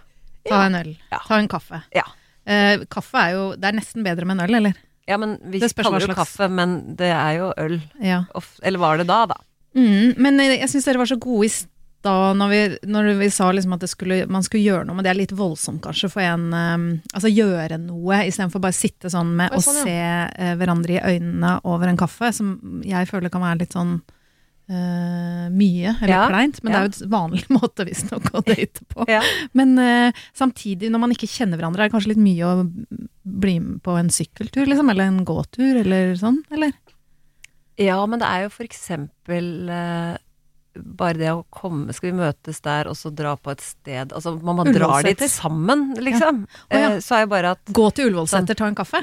Ta en øl. Ja. Ta en kaffe. Ja. Uh, kaffe er jo Det er nesten bedre med en øl, eller? Ja, men vi kaller det jo slags- kaffe, men det er jo øl. Ja. Of- Eller var det da, da? Mm, men eh, jeg syns dere var så gode i da når vi, når vi sa liksom at det skulle, man skulle gjøre noe, men det er litt voldsomt kanskje for en um, Altså gjøre noe istedenfor bare sitte sånn med å sånn, se uh, hverandre i øynene over en kaffe, som jeg føler kan være litt sånn eh, mye, eller Ja, kleint. Men ja. det er jo et vanlig måte visstnok å date på. Ja. Men uh, samtidig, når man ikke kjenner hverandre, er det kanskje litt mye å bli med på en sykkeltur, liksom? Eller en gåtur, eller sånn? Eller? Ja, men det er jo for eksempel uh, bare det å komme Skal vi møtes der, og så dra på et sted Altså, man, man drar dit sammen, liksom. Ja. Eh, Så er jo bare at Gå til Ullevålseter, ta en kaffe.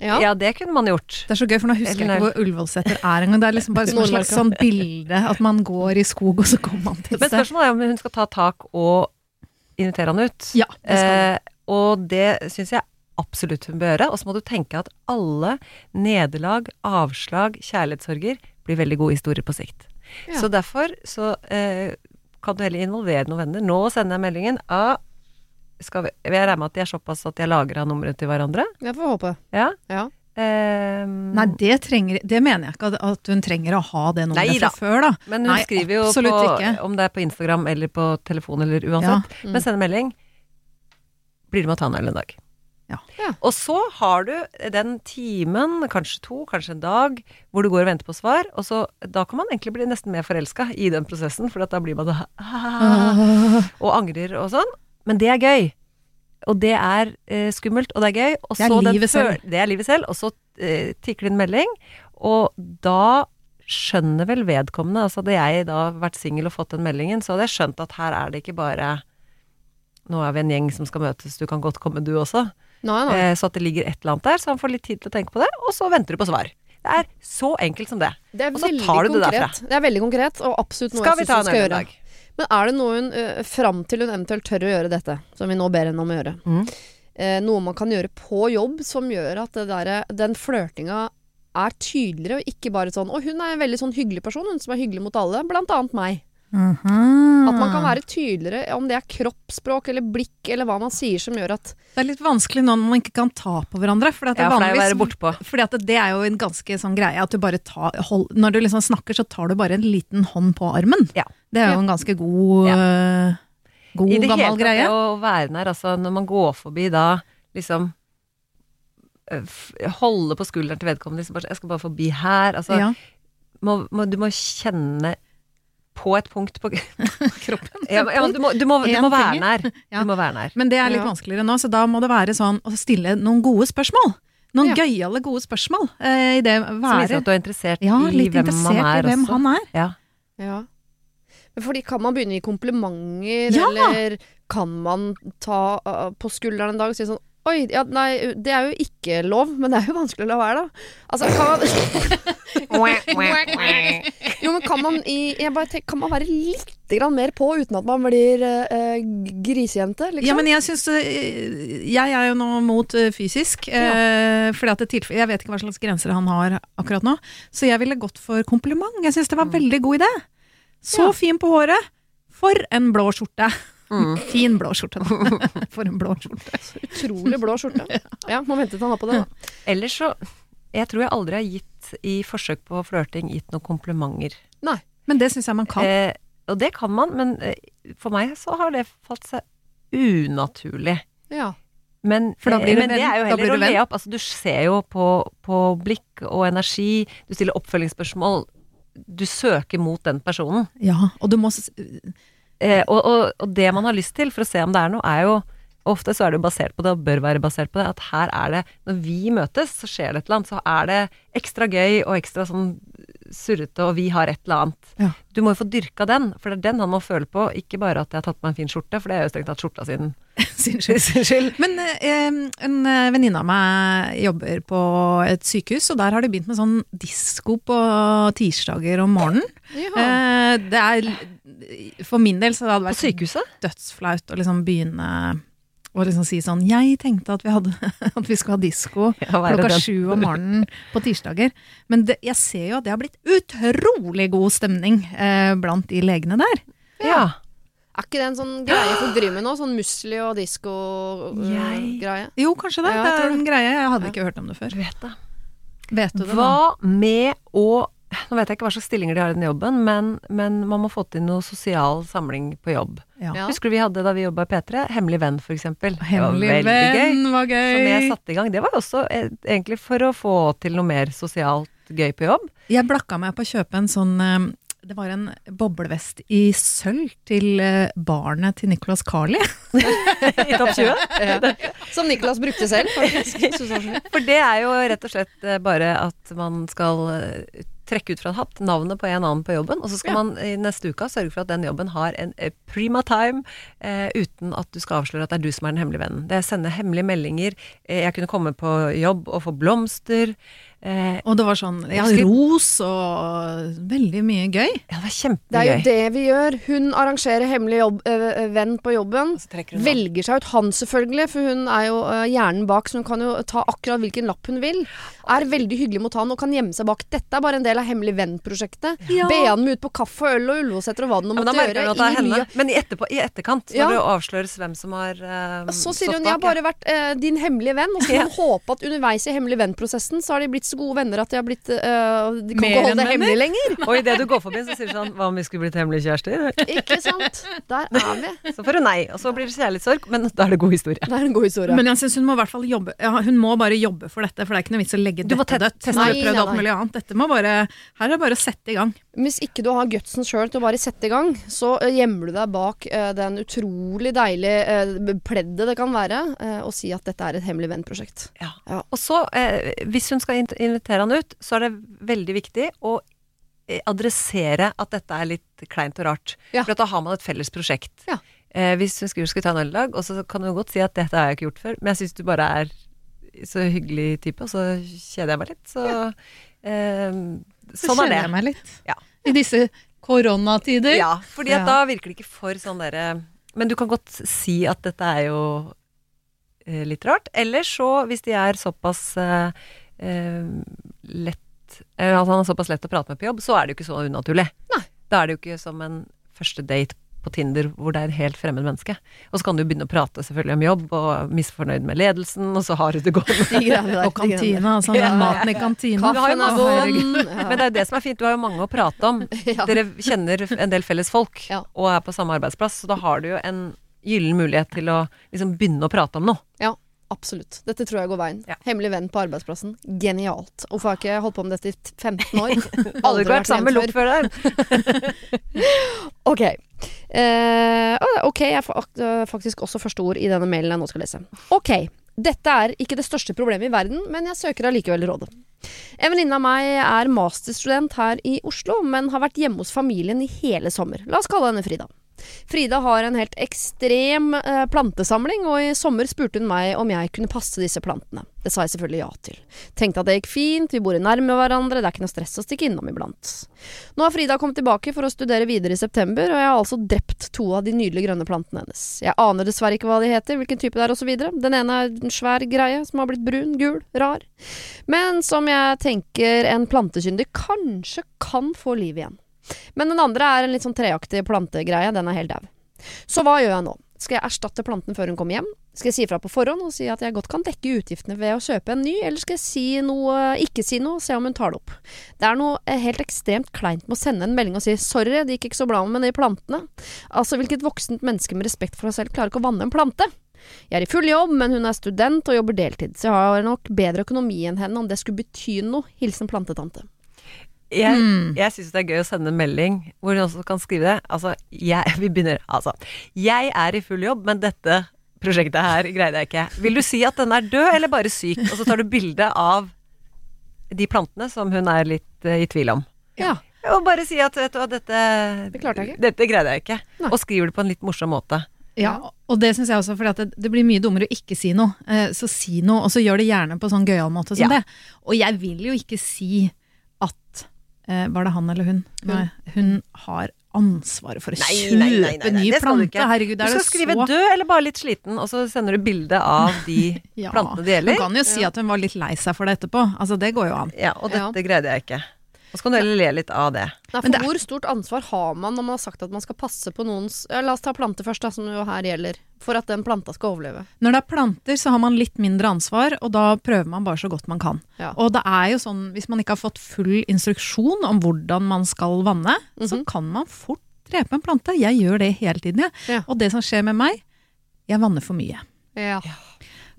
Ja. Ja, det kunne man gjort. Det er så gøy, for nå husker jeg ikke hvor Ullevålseter er engang. Det er liksom bare et slags sånn bilde at man går i skog, og så kommer man til et Men spørsmålet er om hun skal ta tak og invitere han ut. Ja, det skal Eh, og det syns jeg absolutt hun bør gjøre. Og så må du tenke at alle nederlag, avslag, kjærlighetssorger blir veldig gode historier på sikt. Ja. Så derfor så eh, kan du heller involvere noen venner. Nå sender jeg meldingen av skal vi, Jeg regner med at de er såpass at de har lagra nummeret til hverandre. Jeg får håpe. Ja. Ja. Um, Nei, det, trenger, det mener jeg ikke at- at hun trenger å ha det nummeret Nei da. fra før, da. men hun Nei, skriver jo på, om det er på Instagram eller på telefon eller Ja. Mm. Men send en melding. Blir det med å ta en øl en dag? Ja. Ja. Og så har du den timen, kanskje to, kanskje en dag, hvor du går og venter på svar. Og så, da kan man egentlig bli nesten mer forelska i den prosessen, for at da blir man det og angrer og sånn. Men det er gøy. Og det er eh, skummelt, og det er gøy. Og Det er så den livet selv. Det er livet selv. Og så eh, tikker det en melding, og da skjønner vel vedkommende Altså hadde jeg da vært singel og fått den meldingen, så hadde jeg skjønt at her er det ikke bare Nå er vi en gjeng som skal møtes, du kan godt komme du også. Nei, nei. Eh, så at det ligger et eller annet der, så han får litt tid til å tenke på det, og så venter du på svar. Det er så enkelt som det. Det og så tar du det konkret. Det er veldig konkret, og absolutt noe Skal jeg vi syns ta hun en skal øl en gjøre. dag? Men er det noe hun, uh, fram til hun eventuelt tør å gjøre dette, som vi nå ber henne om å gjøre, Mm. uh, noe man kan gjøre på jobb som gjør at det derre- den flørtinga er tydeligere, og ikke bare sånn Og hun er en veldig sånn hyggelig person, hun som er hyggelig mot alle', blant annet meg. Mhm. At man kan være tydeligere, om det er kroppsspråk eller blikk eller hva man sier som gjør at Det er litt vanskelig nå når man ikke kan ta på hverandre. For det Ja, er er vanligvis. Fordi at det er jo en ganske sånn greie at du bare tar hold, Når du liksom snakker, så tar du bare en liten hånd på armen. Ja. Det er jo en ganske god, ja. god I det hele tatt, det å være nær, altså når man går forbi da, liksom øh, Holde på skulderen til vedkommende, liksom bare, jeg skal bare forbi her. Altså, ja. må, må, du må kjenne på et punkt på Kroppen. ja, ja, du, må, du, må, du må være nær. Du må være nær. Men det er litt Ja. vanskeligere nå, så da må det være sånn å stille noen gode spørsmål. Noen Ja. gøyale, gode spørsmål. Eh, I det Som viser at du er interessert Ja, i hvem interessert man er i hvem også. han er. Ja. Ja. Men fordi kan man begynne i komplimenter, Ja! eller kan man ta uh, på skulderen en dag og si sånn Oi, ja, nei, det er jo ikke lov, men det er jo vanskelig å la være, da. Altså, kan man Jo, men kan man i jeg bare tenker, Kan man være litt grann mer på uten at man blir eh, grisejente, liksom? Ja, men jeg syns øh, Jeg er jo nå mot fysisk, fysisk. øh, fordi at det tilfelle, Jeg vet ikke hva slags grenser han har akkurat nå. Så jeg ville gått for kompliment. Jeg syns det var en veldig god idé. Så Ja. fin på håret. For en blå skjorte. Mm. Fin blå skjorte, da. For en blå skjorte. Utrolig blå skjorte. Ja, må vente til han har på det, da. Ellers så Jeg tror jeg aldri har gitt, i forsøk på flørting, gitt noen komplimenter. Men det syns jeg man kan. Eh, og det kan man, men eh, for meg så har det falt seg unaturlig. Ja. Men, For da blir eh, du men det venn. er jo heller å le opp. Altså, du ser jo på, på blikk og energi. Du stiller oppfølgingsspørsmål. Du søker mot den personen. Ja, og du må Eh, og, og, og det man har lyst til for å se om det er noe, er jo Ofte så er det jo basert på det, og bør være basert på det, at her er det Når vi møtes, så skjer det et eller annet. Så er det ekstra gøy og ekstra sånn surrete, og vi har et eller annet. Ja. Du må jo få dyrka den, for det er den han må føle på. Ikke bare at jeg har tatt på meg en fin skjorte, for det er jo strengt tatt skjorta sin. Sin skyld. sin skyld. Men eh, en eh, venninne av meg jobber på et sykehus, og der har de begynt med sånn disko på tirsdager om morgenen. Eh, det er For min del så hadde det vært sykehuset? dødsflaut å liksom begynne å liksom si sånn Jeg tenkte at vi, hadde, at vi skulle ha disko Ja, klokka den? sju om morgenen på tirsdager. Men det, jeg ser jo at det har blitt utrolig god stemning eh, blant de legene der. Ja. Er ikke det en sånn greie folk driver med nå? Sånn musli og disko-greie? Jo, kanskje det. Ja, det er en greie. Jeg hadde Ja. ikke hørt om det før. Vet det. Vet du det? Hva Hva med å Nå vet jeg ikke hva slags stillinger de har i den jobben, men, men man må få til noe sosial samling på jobb. Ja. Husker du vi hadde da vi jobba i P3? Hemmelig venn, for eksempel. Hemmelig det var veldig gøy. venn var gøy. Som jeg satte i gang. Det var også eh, egentlig for å få til noe mer sosialt gøy på jobb. Jeg blakka meg på å kjøpe en sånn eh, Det var en boblevest i sølv til eh, barnet til Nicolas Carli. I topp 20. Som Niklas brukte selv, faktisk. For det er jo rett og slett eh, bare at man skal eh, trekke ut fra en hatt navnet på en annen på jobben, og så skal Ja. man i neste uke sørge for at den jobben har en prima time, eh, uten at du skal avsløre at det er du som er den hemmelige vennen. Det er å sende hemmelige meldinger. Eh, jeg kunne komme på jobb og få blomster. Eh, Og det var sånn ja, ros og veldig mye gøy. ja, det var Det er jo det vi gjør. Hun arrangerer hemmelig jobb, øh, venn på jobben. Hun. Velger seg ut han selvfølgelig, for hun er jo øh, hjernen bak, så hun kan jo ta akkurat hvilken lapp hun vil. Er veldig hyggelig mot han og kan gjemme seg bak. Dette er bare en del av Hemmelig venn-prosjektet. Ja. Be han med ut på kaffe og øl og Ullevålseter og hva det nå men måtte gjøre. i Men i, etterpå, i etterkant, når det avsløres hvem som har eh, Så sier hun 'jeg har bare vært din hemmelige venn', og så kan hun håpe at underveis i hemmelig venn-prosessen så har de blitt så gode venner at de har blitt eh, De kan Mer ikke holde det hemmelig lenger. Og idet du går forbi, så sier du sånn Hva om vi skulle blitt hemmelige kjærester? Ikke sant? Der er vi. Så får hun nei, og så blir det kjærlighetssorg, men da er det god historie. Det er en god historie. Men jeg synes hun må i hvert fall jobbe ja, Hun må bare jobbe for dette, for det er ikke noe vits å legge Du dette dødt. teste prøvd Nei, alt mulig annet. Dette må bare Her er det bare å sette i gang. Hvis ikke du har gutsen sjøl til å bare sette i gang, så eh, gjemmer du deg bak uh, den utrolig deilige uh, pleddet det kan være, uh, og si at dette er et hemmelig venn-prosjekt. Ja. Ja. Og så, eh, hvis hun skal invitere han ut, så er det veldig viktig å eh, adressere at dette er litt kleint og rart. Ja. For da har man et felles prosjekt. Ja. Eh, hvis hun skulle, skulle ta en øl i dag, og så kan hun godt si at dette har jeg ikke gjort før, men jeg syns du bare er så hyggelig type, og så kjeder jeg meg litt. Så eh, sånn er kjenner kjeder jeg meg litt. Ja. I disse koronatider. Ja, fordi at Ja. da virker det ikke for sånn derre Men du kan godt si at dette er jo eh, litt rart. Eller så, hvis de er såpass eh, lett eh, At han er såpass lett å prate med på jobb, så er det jo ikke så unaturlig. Nei. Da er det jo ikke som en første date på Tinder hvor det er et helt fremmed menneske. Og så kan du begynne å prate selvfølgelig om jobb, og misfornøyd med ledelsen, og så har du det gående. De der, Og kantina, altså Ja. maten i kantina. Vi har jo Kaffen er vond. Men det er jo det som er fint, du har jo mange å prate om. Ja. Dere kjenner en del felles folk, Ja. og er på samme arbeidsplass, så da har du jo en gyllen mulighet til å liksom begynne å prate om noe. Ja, absolutt. Dette tror jeg går veien. Ja. Hemmelig venn på arbeidsplassen. Genialt. Hvorfor har jeg ikke holdt på med dette i 15 år? Aldri vært sammen med nevnt før der? Ok. Uh, ok, ak- øh, faktisk også første ord i denne mailen jeg nå skal lese. Ok. Dette er ikke det største problemet i verden, men jeg søker allikevel rådet. En venninne av meg er masterstudent her i Oslo, men har vært hjemme hos familien i hele sommer. La oss kalle henne Frida. Frida har en helt ekstrem eh, plantesamling, og i sommer spurte hun meg om jeg kunne passe disse plantene. Det sa jeg selvfølgelig ja til. Tenkte at det gikk fint, vi bor nærme hverandre, det er ikke noe stress å stikke innom iblant. Nå har Frida kommet tilbake for å studere videre i september, og jeg har altså drept to av de nydelige grønne plantene hennes. Jeg aner dessverre ikke hva de heter, hvilken type det er osv. Den ene er en svær greie som har blitt brun, gul, rar. Men som jeg tenker en plantekyndig kanskje kan få liv igjen. Men den andre er en litt sånn treaktig plantegreie, den er helt dau. Så hva gjør jeg nå? Skal jeg erstatte planten før hun kommer hjem? Skal jeg si fra på forhånd og si at jeg godt kan dekke utgiftene ved å kjøpe en ny, eller skal jeg si noe, ikke si noe, og se om hun tar det opp? Det er noe eh, helt ekstremt kleint med å sende en melding og si 'sorry, det gikk ikke så bra med de plantene'. Altså, hvilket voksent menneske med respekt for seg selv klarer ikke å vanne en plante? Jeg er i full jobb, men hun er student og jobber deltid, så jeg har nok bedre økonomi enn henne om det skulle bety noe. Hilsen plantetante. Jeg, Mm. syns det er gøy å sende en melding hvor hun også kan skrive det. Altså, jeg, vi begynner Altså. Jeg er i full jobb, men dette prosjektet her greide jeg ikke. Vil du si at den er død, eller bare syk? Og så tar du bilde av de plantene som hun er litt uh, i tvil om. Ja. Og bare si at vet du dette Det jeg. Dette greide jeg ikke. Nei. Og skriver det på en litt morsom måte. Ja, og det syns jeg også, for det, det blir mye dummere å ikke si noe. Eh, så si noe, og så gjør det gjerne på sånn gøyal måte som Ja. det. Og jeg vil jo ikke si Var det han eller hun? Nei, hun har ansvaret for å Nei, kjøpe nei, nei, nei, ny plante. Herregud, Du skal skrive så 'død' eller bare litt sliten, og så sender du bilde av de Ja, plantene det Hun gjelder. kan jo si at hun var litt lei seg for det etterpå. Altså, det går jo an. Ja, og Ja. dette greide jeg ikke. Og så kan du heller le litt av det. Nei, Men for det er- hvor stort ansvar har man når man har sagt at man skal passe på noens ja, La oss ta planter først, da, som jo her gjelder. For at den planta skal overleve. Når det er planter, så har man litt mindre ansvar, og da prøver man bare så godt man kan. Ja. Og det er jo sånn, hvis man ikke har fått full instruksjon om hvordan man skal vanne, så Mhm. kan man fort drepe en plante. Jeg gjør det hele tiden, jeg. Ja. Og det som skjer med meg, jeg vanner for mye. Ja.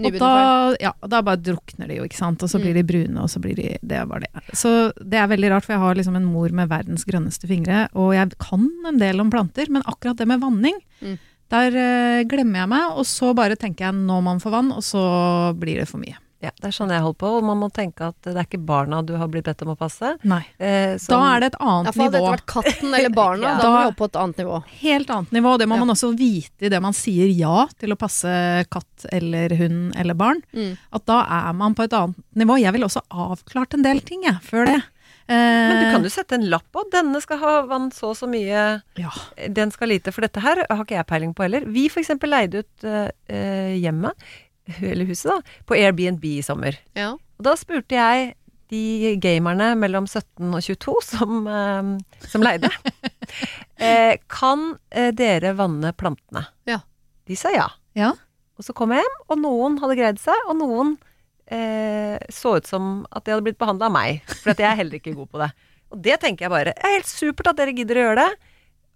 Og da, ja, da bare drukner de jo, ikke sant. Og så Mm. blir de brune, og så blir de Det var det. Så det er veldig rart, for jeg har liksom en mor med verdens grønneste fingre, og jeg kan en del om planter, men akkurat det med vanning, Mm. der uh, glemmer jeg meg, og så bare tenker jeg nå må man få vann, og så blir det for mye. Ja, det er sånn jeg holder på. Og man må tenke at det er ikke barna du har blitt bedt om å passe. Nei. Eh, Da er det et Ja, annet for hadde det vært katten eller barna, Ja. da må vi opp på et annet nivå. Helt annet nivå. Det må Ja. man også vite idet man sier ja til å passe katt eller hund eller barn. Mm. At da er man på et annet nivå. Jeg ville også avklart en del ting, jeg, før det. Men du Eh, kan jo sette en lapp på. Denne skal ha vann så og så mye. Ja. Den skal lite. For dette her har ikke jeg peiling på heller. Vi f.eks. leide ut eh, eh, hjemmet, eller huset, da, på Airbnb i sommer. Ja. Og da spurte jeg de gamerne mellom 17 og 22 som, eh, som leide, eh, kan eh, dere vanne plantene? Ja. De sa ja. Ja. Og så kom jeg hjem, og noen hadde greid seg, og noen eh, så ut som at de hadde blitt behandla av meg. For at jeg er heller ikke god på det. Og det tenker jeg bare. Det er helt supert at dere gidder å gjøre det.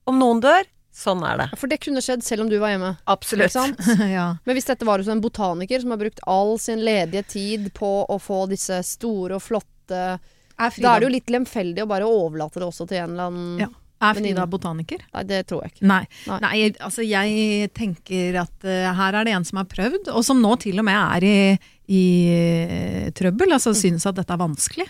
Om noen dør, sånn er det. For det kunne skjedd selv om du var hjemme. Absolutt. Ikke sant? ja. Men hvis dette var hos en botaniker som har brukt all sin ledige tid på å få disse store og flotte Da er det jo litt lemfeldig å bare overlate det også til en eller annen Ja. Er. Frida botaniker? Nei, det tror jeg ikke. Nei. Nei. Nei. altså jeg tenker at uh, her er det en som har prøvd, og som nå til og med er i, i eh, trøbbel, altså synes at dette er vanskelig.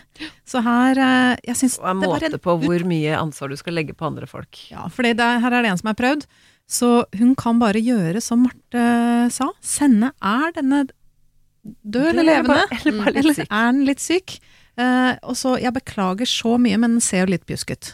Så her eh, Jeg synes Og en det var måte en på hvor mye ansvar du skal legge på andre folk. Ja, for det her er det en som har prøvd. Så hun kan bare gjøre som Marte sa. Sende er denne død eller levende? bare- Eller bare litt Eller syk. er den litt syk? Uh, og så, Jeg beklager så mye, men den ser jo litt pjusk ut.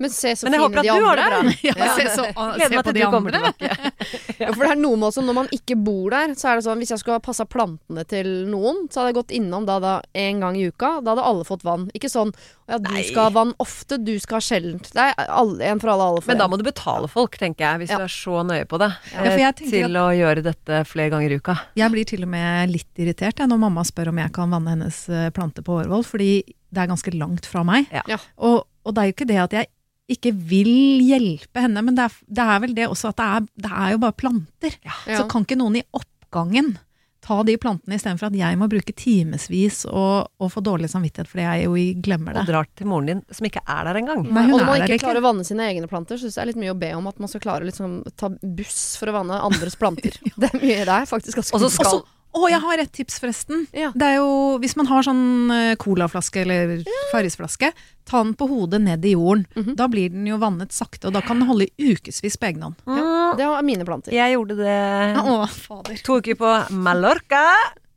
Men se så Men jeg fine håper at de du har andre det bra. er. Ja, se, så, Gleder se meg på til de du kommer andre. tilbake. Ja, for det er noe med også når man ikke bor der, så er det sånn hvis jeg skulle ha passa plantene til noen, så hadde jeg gått innom da, da en gang i uka. Da hadde alle fått vann. Ikke sånn ja, du Nei. skal ha vann ofte, du skal ha sjeldent. Det er alle, en for alle, alle for Men da må du betale folk, tenker jeg, hvis Ja. du er så nøye på det. Ja, for jeg tenker til å gjøre dette flere ganger i uka. Jeg blir til og med litt irritert jeg, når mamma spør om jeg kan vanne hennes eh, plante på Årvoll, fordi det er ganske langt fra meg. Ja. Ja. Og, og det er jo ikke det at jeg ikke vil hjelpe henne, men det er, det er vel det også at det er, det er jo bare planter. Ja. Så kan ikke noen i oppgangen ta de plantene istedenfor at jeg må bruke timevis og, og få dårlig samvittighet fordi jeg jo glemmer det. Og drar til moren din, som ikke er der engang. Nei, hun og når man ikke klarer å vanne sine egne planter, syns jeg er litt mye å be om at man skal klare å liksom ta buss for å vanne andres planter. Det er mye det er faktisk ganske Og så mye. skal Å, jeg har et tips, forresten. Ja. Det er jo, Hvis man har sånn eh, colaflaske eller Farrisflaske, ta den på hodet ned i jorden. Mhm. Da blir den jo vannet sakte, og da kan den holde i ukevis på egen hånd. Ja. Det var mine planter. Jeg gjorde det Å, fader. to uker på Mallorca,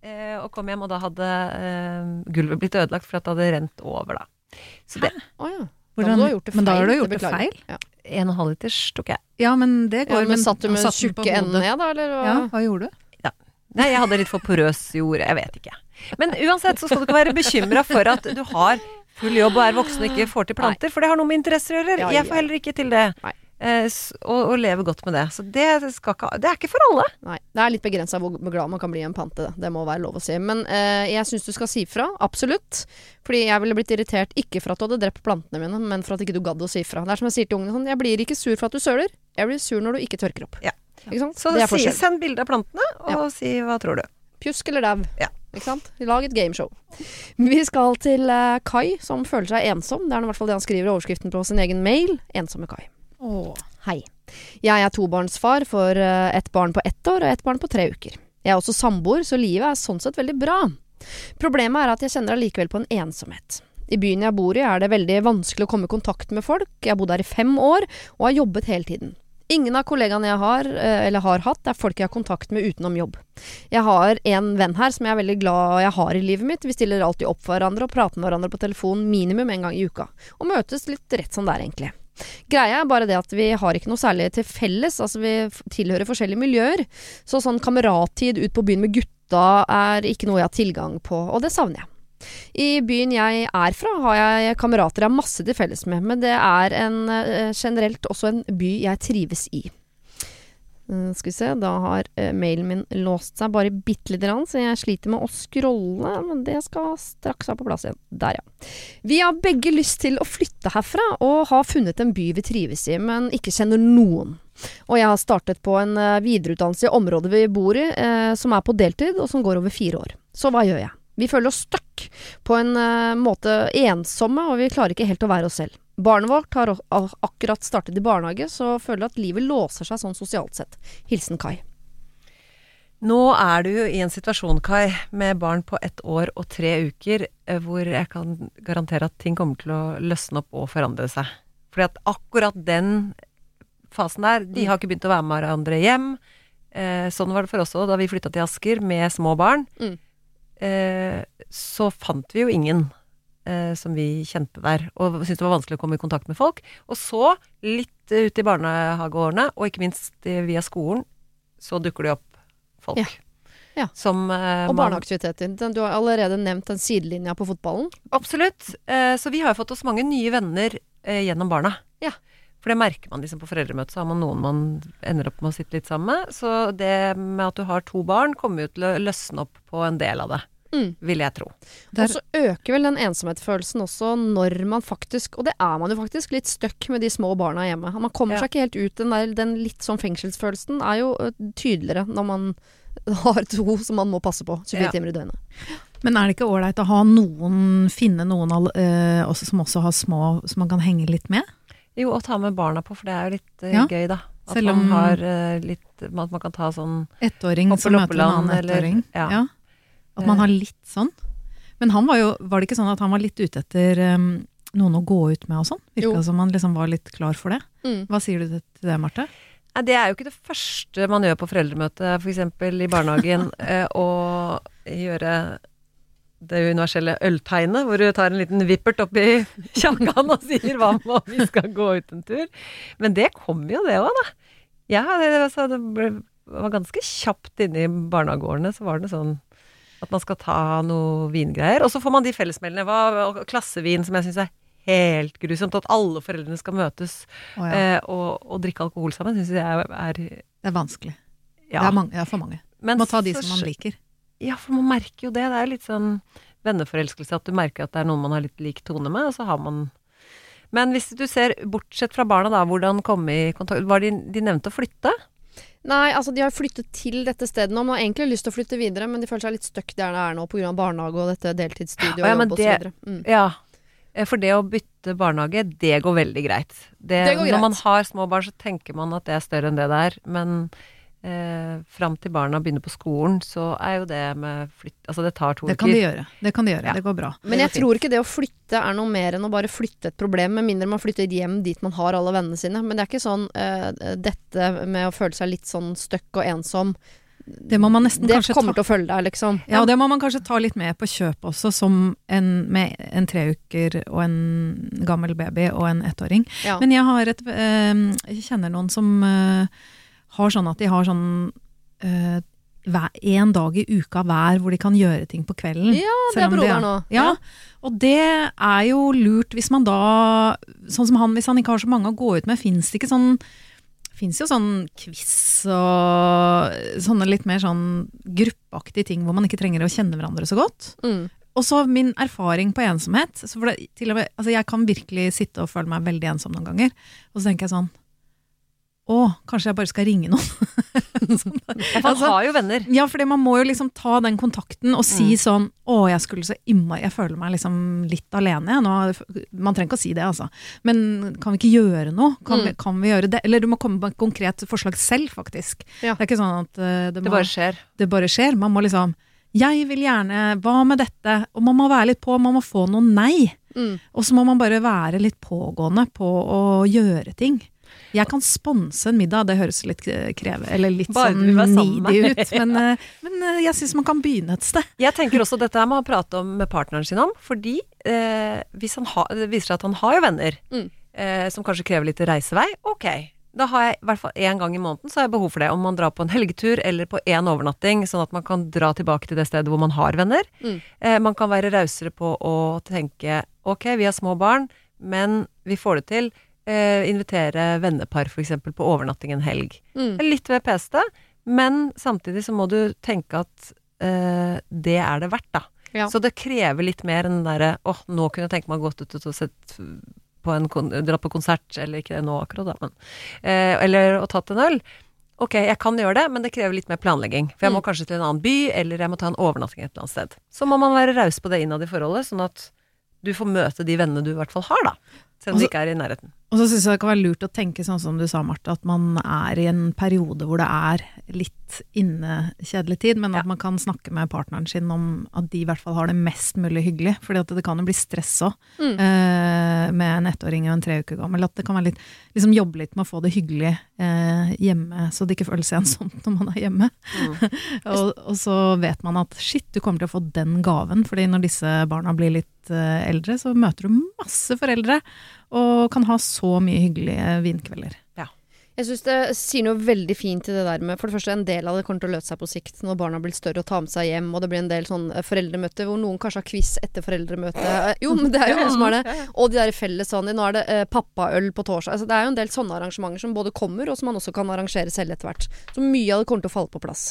eh, og kom hjem, og da hadde eh, gulvet blitt ødelagt for at det hadde rent over, da. Så det ja. Hvordan- da det men da har du gjort det det feil. Ja. en og en halv liters tok jeg. Ja, men det Ja, går. men satt du med tjukke enden ned, da? Eller? hva? Ja, hva gjorde du? Nei, jeg hadde litt for porøs jord, jeg vet ikke. Men uansett så skal du ikke være bekymra for at du har full jobb og er voksen og ikke får til planter, for det har noe med interesser å gjøre. Jeg får heller ikke til det. Eh, og, og leve godt med det. Så det, skal ikke, det er ikke for alle. Nei, det er litt begrensa hvor glad man kan bli i en plante. Det, det må være lov å si. Men eh, jeg syns du skal si fra. Absolutt. Fordi jeg ville blitt irritert ikke for at du hadde drept plantene mine, men for at ikke du gadd å si fra. Det er som jeg sier til ungene sånn, jeg blir ikke sur for at du søler. Jeg blir sur når du ikke tørker opp. Ja. Ikke sant? Så det er si, send bilde av plantene, og si hva tror du. Pjusk eller dau. Ja. Ikke sant? Lag et gameshow. Vi skal til uh, Kai, som føler seg ensom. Det er i hvert fall det han skriver i overskriften på sin egen mail. Ensomme Kai. Åh. Hei. Jeg er tobarnsfar for uh, ett barn på ett år og ett barn på tre uker. Jeg er også samboer, så livet er sånn sett veldig bra. Problemet er at jeg kjenner allikevel på en ensomhet. I byen jeg bor i er det veldig vanskelig å komme i kontakt med folk. Jeg har bodd her i fem år og har jobbet hele tiden. Ingen av kollegaene jeg har, eh, eller har hatt, er folk jeg har kontakt med utenom jobb. Jeg har en venn her som jeg er veldig glad jeg har i livet mitt. Vi stiller alltid opp for hverandre og prater med hverandre på telefon minimum en gang i uka. Og møtes litt rett som det er, egentlig. Greia er bare det at vi har ikke noe særlig til felles, altså vi tilhører forskjellige miljøer. Så sånn kamerattid ut på byen med gutta er ikke noe jeg har tilgang på, og det savner jeg. I byen jeg er fra har jeg kamerater jeg har masse til felles med, men det er en, eh, generelt også en by jeg trives i. Eh, skal vi se, da har eh, mailen min låst seg bare bitte lite grann, så jeg sliter med å scrolle, men det skal straks være på plass igjen. Der, ja. Vi har begge lyst til å flytte herfra, og har funnet en by vi trives i, men ikke kjenner noen. Og jeg har startet på en videreutdannelse i området vi bor i, eh, som er på deltid, og som går over fire år. Så hva gjør jeg? Vi føler oss stuck, på en uh, måte ensomme, og vi klarer ikke helt å være oss selv. Barnet vårt har akkurat startet i barnehage, så føler at livet låser seg sånn sosialt sett. Hilsen Kai. Nå er du jo i en situasjon, Kai, med barn på ett år og tre uker, eh, hvor jeg kan garantere at ting kommer til å løsne opp og forandre seg. Fordi at akkurat den fasen der, de har ikke begynt å være med hverandre hjem. Eh, sånn var det for oss òg da vi flytta til Asker med små barn. Mm. Eh, så fant vi jo ingen eh, som vi kjente der, og syntes det var vanskelig å komme i kontakt med folk. Og så, litt ut i barnehageårene, og ikke minst eh, via skolen, så dukker det opp folk. Ja. Ja. Som eh, Og barneaktiviteter. Du har allerede nevnt den sidelinja på fotballen. Absolutt. Eh, så vi har jo fått oss mange nye venner eh, gjennom barna. Ja. For det merker man liksom på foreldremøtet, så har man noen man ender opp med å sitte litt sammen med. Så det med at du har to barn, kommer jo til å løsne opp på en del av det. Mm. Vil jeg tro. Der- Og så øker vel den ensomhetsfølelsen også når man faktisk, og det er man jo faktisk, litt stuck med de små barna hjemme. Man kommer Ja. seg ikke helt ut. Den, der, den litt sånn fengselsfølelsen er jo tydeligere når man har to som man må passe på 24 Ja. timer i døgnet. Men er det ikke ålreit å ha noen, finne noen eh, også, som også har små, som man kan henge litt med? Jo, å ta med barna på, for det er jo litt uh, Ja. gøy, da. At Selv om- man har uh, litt At man kan ta sånn Ettåring som møter en annen eller- ettåring. ja. Ja. At man har litt sånn. Men han var jo, var det ikke sånn at han var litt ute etter um, noen å gå ut med og sånn? Virka som han liksom var litt klar for det. Mm. Hva sier du til det, Marte? Det er jo ikke det første man gjør på foreldremøte, f.eks. i barnehagen, eh, å gjøre det universelle øltegnet, hvor du tar en liten vippert oppi i kjakan og sier hva om vi skal gå ut en tur. Men det kommer jo det òg, da. Ja, det, altså, det ble, var ganske kjapt inne i barnegårdene, så var det sånn at man skal ta noe vingreier. Og så får man de fellesmeldene. Hva, klassevin, som jeg syns er helt grusomt. At alle foreldrene skal møtes oh, ja, eh, og, og drikke alkohol sammen, syns jeg er, er det er vanskelig. ja. Det, er mange, det er for mange. Men Må ta de som man liker. Ja, for man merker jo det. Det er litt sånn venneforelskelse, at du merker at det er noen man har litt lik tone med, og så har man Men hvis du ser, bortsett fra barna, da, hvordan komme i kontakt Var de, de nevnte å flytte? Nei, altså de har flyttet til dette stedet nå. Men har egentlig lyst til å flytte videre, men de føler seg litt stuck der det er nå pga. barnehage og dette deltidsstudiet og ja, jobb videre. Mm. Ja. Eh, For det å bytte barnehage, det går veldig greit. Det, Det går greit. Når man har små barn, så tenker man at det er større enn det det er. Men eh, fram til barna begynner på skolen, så er jo det med flytt Altså, det tar to Det kan de gjøre. Det kan de gjøre. Ja. Det går bra. Men jeg tror ikke det å flytte er noe mer enn å bare flytte et problem, med mindre man flytter hjem dit man har alle vennene sine. Men det er ikke sånn eh, dette med å føle seg litt sånn støkk og ensom. Det må man nesten Det kanskje kommer ta til å følge deg, liksom. Ja, og det må man kanskje ta litt med på kjøp også, som en, med en treuker og en gammel baby og en ettåring. Ja. Men jeg har et eh, Jeg kjenner noen som eh, har sånn at de har sånn hver, en dag i uka hver hvor de kan gjøre ting på kvelden. Ja, det er broderen òg. Ja, og det er jo lurt hvis man da Sånn som han, hvis han ikke har så mange å gå ut med, fins det ikke sånn fins jo sånn quiz og sånne litt mer sånn gruppeaktige ting hvor man ikke trenger å kjenne hverandre så godt. Mm. Og så min erfaring på ensomhet. Så for det, til og med, altså jeg kan virkelig sitte og føle meg veldig ensom noen ganger. Og så tenker jeg sånn Å, kanskje jeg bare skal ringe noen. sånn, Ja, for han Altså- har jo venner. ja, for man må jo liksom ta den kontakten og si Mm. sånn Å, jeg skulle så innmari Jeg føler meg liksom litt alene. jeg. Nå, man trenger ikke å si det, altså. Men kan vi ikke gjøre noe? Kan, vi, Mm. kan vi gjøre det? Eller du må komme med et konkret forslag selv, faktisk. Ja. Det er ikke sånn at uh, det, Det bare skjer. det bare skjer. Man må liksom Jeg vil gjerne Hva med dette? Og man må være litt på. Man må få noen nei. Mm. Og så må man bare være litt pågående på å gjøre ting. Jeg kan sponse en middag, det høres litt kreve, eller litt Bare sånn needy ut, men, eh, men eh, jeg syns man kan begynne et sted. Jeg tenker også dette her må han prate om med partneren sin om, fordi eh, hvis han ha, det viser seg at han har jo venner Mm. eh, som kanskje krever litt reisevei, ok. Da har jeg i hvert fall én gang i måneden så har jeg behov for det. Om man drar på en helgetur eller på én overnatting, sånn at man kan dra tilbake til det stedet hvor man har venner. Mm. Eh, man kan være rausere på å tenke ok, vi har små barn, men vi får det til. Eh, invitere vennepar f.eks. på overnatting en helg. Mm. Litt ved peste, men samtidig så må du tenke at eh, det er det verdt, da. Ja. Så det krever litt mer enn den derre åh, nå kunne jeg tenke meg å gått ut og sett på en dratt på konsert, eller ikke det nå akkurat, da, men eh, Eller å tatt en øl. Ok, jeg kan gjøre det, men det krever litt mer planlegging. For jeg må Mm. kanskje til en annen by, eller jeg må ta en overnatting et eller annet sted. Så må man være raus på det innad i forholdet, sånn at du får møte de vennene du i hvert fall har, da. Selv om det de ikke er i nærheten. Og så syns jeg det kan være lurt å tenke sånn som du sa, Marte, at man er i en periode hvor det er litt innekjedelig tid, men at man kan snakke med partneren sin om at de i hvert fall har det mest mulig hyggelig. fordi at det kan jo bli stress òg, Mm. eh, med en ettåring og en tre uker gammel. At det kan være litt liksom jobbe litt med å få det hyggelig eh, hjemme, så det ikke føles ensomt når man er hjemme. og, og så vet man at shit, du kommer til å få den gaven, fordi når disse barna blir litt eh, eldre, så møter du masse foreldre og kan ha så mye hyggelige vinkvelder. Jeg syns det sier noe veldig fint i det der med For det første, en del av det kommer til å løse seg på sikt når barna blir større og tar med seg hjem, og det blir en del sånn eh, foreldremøter hvor noen kanskje har quiz etter foreldremøtet. Eh, Jo, men det er jo noen som har det. Og de der felles sånn Nå er det eh, pappaøl på torsdag. Altså, det er jo en del sånne arrangementer som både kommer, og som man også kan arrangere selv etter hvert. Så mye av det kommer til å falle på plass.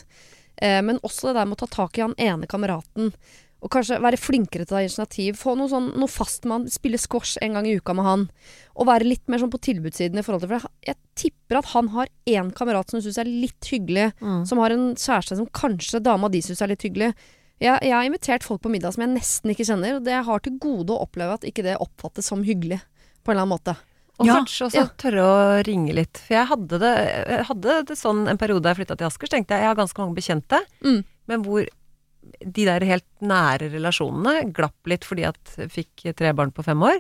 Men også det der med å ta tak i han ene kameraten. Og kanskje være flinkere til å ta initiativ. Få noe, sånn, noe fast med han. Spille squash en gang i uka med han. Og være litt mer sånn på tilbudssiden i forhold til For jeg tipper at han har én kamerat som syns er litt hyggelig. Som har en kjæreste som kanskje dama di syns er litt hyggelig. Jeg, jeg har invitert folk på middag som jeg nesten ikke kjenner. Og det jeg har til gode å oppleve at ikke det oppfattes som hyggelig. På en eller annen måte. Og Ja, kanskje også ja. tørre å ringe litt. For jeg hadde det, jeg hadde det sånn en periode da jeg flytta til Asker, så tenkte jeg jeg har ganske mange bekjente, Mm. men hvor de der helt nære relasjonene glapp litt fordi at jeg fikk tre barn på fem år.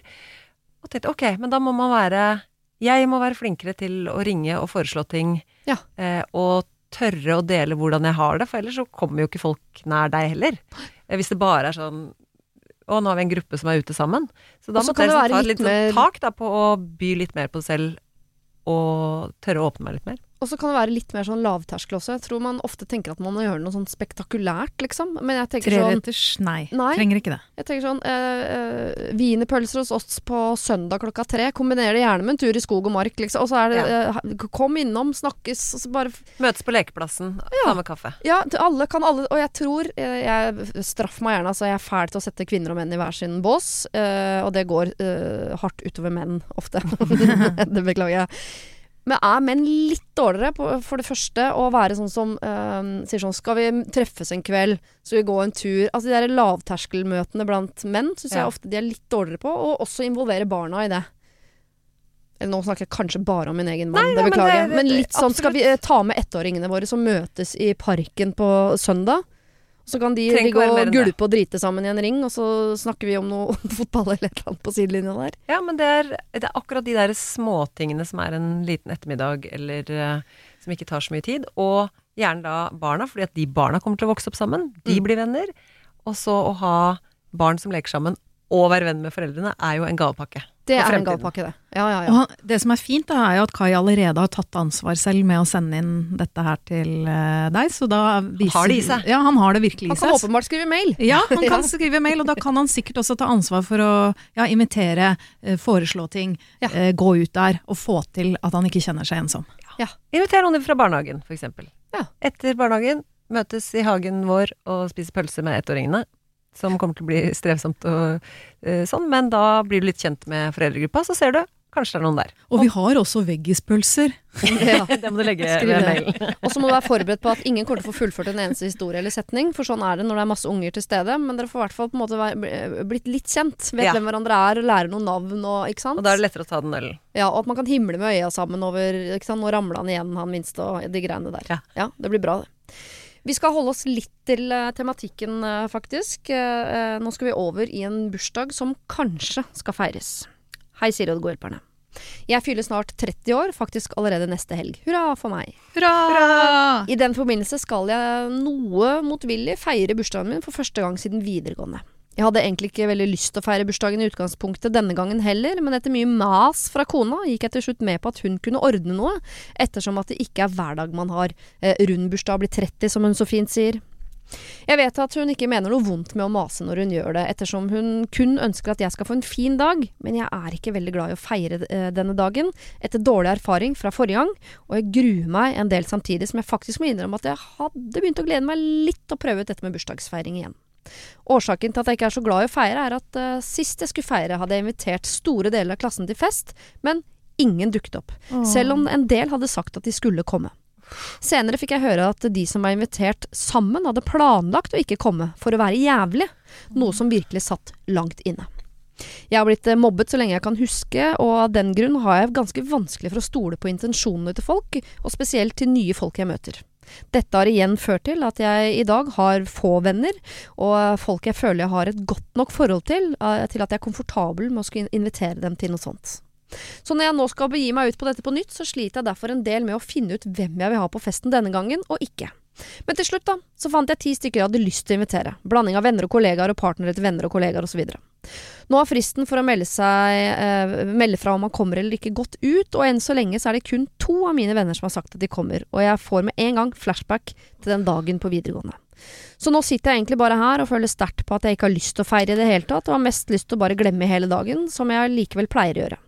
Og tenkte ok, men da må man være Jeg må være flinkere til å ringe og foreslå ting. Ja. Eh, og tørre å dele hvordan jeg har det, for ellers så kommer jo ikke folk nær deg heller. Eh, Hvis det bare er sånn å, nå har vi en gruppe som er ute sammen. Så da må det liksom ta litt litt sånn mer- tak da, på å by litt mer på det selv, og tørre å åpne meg litt mer. Og så kan det være litt mer sånn lavterskel også. Jeg tror man ofte tenker at man må gjøre noe sånn spektakulært, liksom. Men jeg tenker sånn Treretters, nei, Nei. trenger ikke det. Jeg tenker sånn eh, eh, Wienerpølser hos oss på søndag klokka tre. Kombiner det gjerne med en tur i skog og mark, liksom. Og så er det eh, Kom innom, snakkes, og så bare Møtes på lekeplassen, Ja. ta med kaffe. Ja, alle kan alle Og jeg tror eh, Jeg Straff meg gjerne, altså. Jeg er fæl til å sette kvinner og menn i hver sin bås. eh, og det går eh, hardt utover menn ofte. det beklager jeg. Men er menn litt dårligere på, for det første å være sånn som øh, sier sånn Skal vi treffes en kveld? Skal vi gå en tur? Altså de der lavterskelmøtene blant menn syns Ja. jeg ofte de er litt dårligere på. Og også involvere barna i det. Eller nå snakker jeg kanskje bare om min egen mann, Nei, det beklager jeg. Men, Men litt sånn skal vi eh, ta med ettåringene våre som møtes i parken på søndag. Så kan de ligge og gulpe og drite sammen i en ring, og så snakker vi om noe fotball eller et eller annet på sidelinja der. Ja, men det er, det er akkurat de der småtingene som er en liten ettermiddag, eller eh, som ikke tar så mye tid. Og gjerne da barna, fordi at de barna kommer til å vokse opp sammen. De Mm. blir venner. Og så å ha barn som leker sammen, og være venn med foreldrene, er jo en gavepakke. Det er en gavepakke, det. Ja, ja, ja. Og det som er fint, da, er jo at Kai allerede har tatt ansvar selv med å sende inn dette her til eh, deg, så da viser har det i seg. Ja, han har det virkelig i seg. Han kan åpenbart skrive mail. Ja, han kan Ja. skrive mail, og da kan han sikkert også ta ansvar for å ja, invitere, eh, foreslå ting, Ja. eh, gå ut der og få til at han ikke kjenner seg ensom. Inviter noen fra barnehagen, for eksempel. Ja. Etter barnehagen møtes i hagen vår og spiser pølse med ettåringene. Som kommer til å bli strevsomt og uh, sånn, men da blir du litt kjent med foreldregruppa, så ser du kanskje det er noen der. Og vi har også veggispølser. Ja. Det må du legge i ved mailen. Og så må du være forberedt på at ingen kommer til å få fullført en eneste historie eller setning, for sånn er det når det er masse unger til stede. Men dere får i hvert fall på en måte blitt litt kjent. Vet Ja. hvem hverandre er, lærer noen navn og ikke sant. Og da er det lettere å ta den ølen. Ja, og at man kan himle med øya sammen over ikke sant? Nå ramla han igjen, han minste, og de greiene der. Ja. det blir bra, det. Vi skal holde oss litt til eh, tematikken, eh, faktisk. Eh, nå skal vi over i en bursdag som kanskje skal feires. Hei, Siri og de gode hjelperne. Jeg fyller snart 30 år, faktisk allerede neste helg. Hurra for meg. Hurra! I den forbindelse skal jeg noe motvillig feire bursdagen min for første gang siden videregående. Jeg hadde egentlig ikke veldig lyst til å feire bursdagen i utgangspunktet denne gangen heller, men etter mye mas fra kona gikk jeg til slutt med på at hun kunne ordne noe, ettersom at det ikke er hver dag man har eh, rund bursdag blir 30, som hun så fint sier. Jeg vet at hun ikke mener noe vondt med å mase når hun gjør det, ettersom hun kun ønsker at jeg skal få en fin dag, men jeg er ikke veldig glad i å feire eh, denne dagen, etter dårlig erfaring fra forrige gang, og jeg gruer meg en del samtidig som jeg faktisk må innrømme at jeg hadde begynt å glede meg litt å prøve ut dette med bursdagsfeiring igjen. Årsaken til at jeg ikke er så glad i å feire, er at uh, sist jeg skulle feire, hadde jeg invitert store deler av klassen til fest, men ingen dukket opp, selv om en del hadde sagt at de skulle komme. Senere fikk jeg høre at de som var invitert sammen, hadde planlagt å ikke komme for å være jævlig, noe som virkelig satt langt inne. Jeg har blitt eh, mobbet så lenge jeg kan huske, og av den grunn har jeg ganske vanskelig for å stole på intensjonene til folk, og spesielt til nye folk jeg møter. Dette har igjen ført til at jeg i dag har få venner, og folk jeg føler jeg har et godt nok forhold til, eh, til at jeg er komfortabel med å skulle invitere dem til noe sånt. Så når jeg nå skal begi meg ut på dette på nytt, så sliter jeg derfor en del med å finne ut hvem jeg vil ha på festen denne gangen, og ikke. Men til slutt, da, så fant jeg ti stykker jeg hadde lyst til å invitere. Blanding av venner og kollegaer og partnere til venner og kollegaer osv. Nå har fristen for å melde, seg, eh, melde fra om man kommer eller ikke gått ut, og enn så lenge så er det kun to av mine venner som har sagt at de kommer, og jeg får med en gang flashback til den dagen på videregående. Så nå sitter jeg egentlig bare her og føler sterkt på at jeg ikke har lyst til å feire i det hele tatt, og har mest lyst til å bare glemme hele dagen, som jeg likevel pleier å gjøre.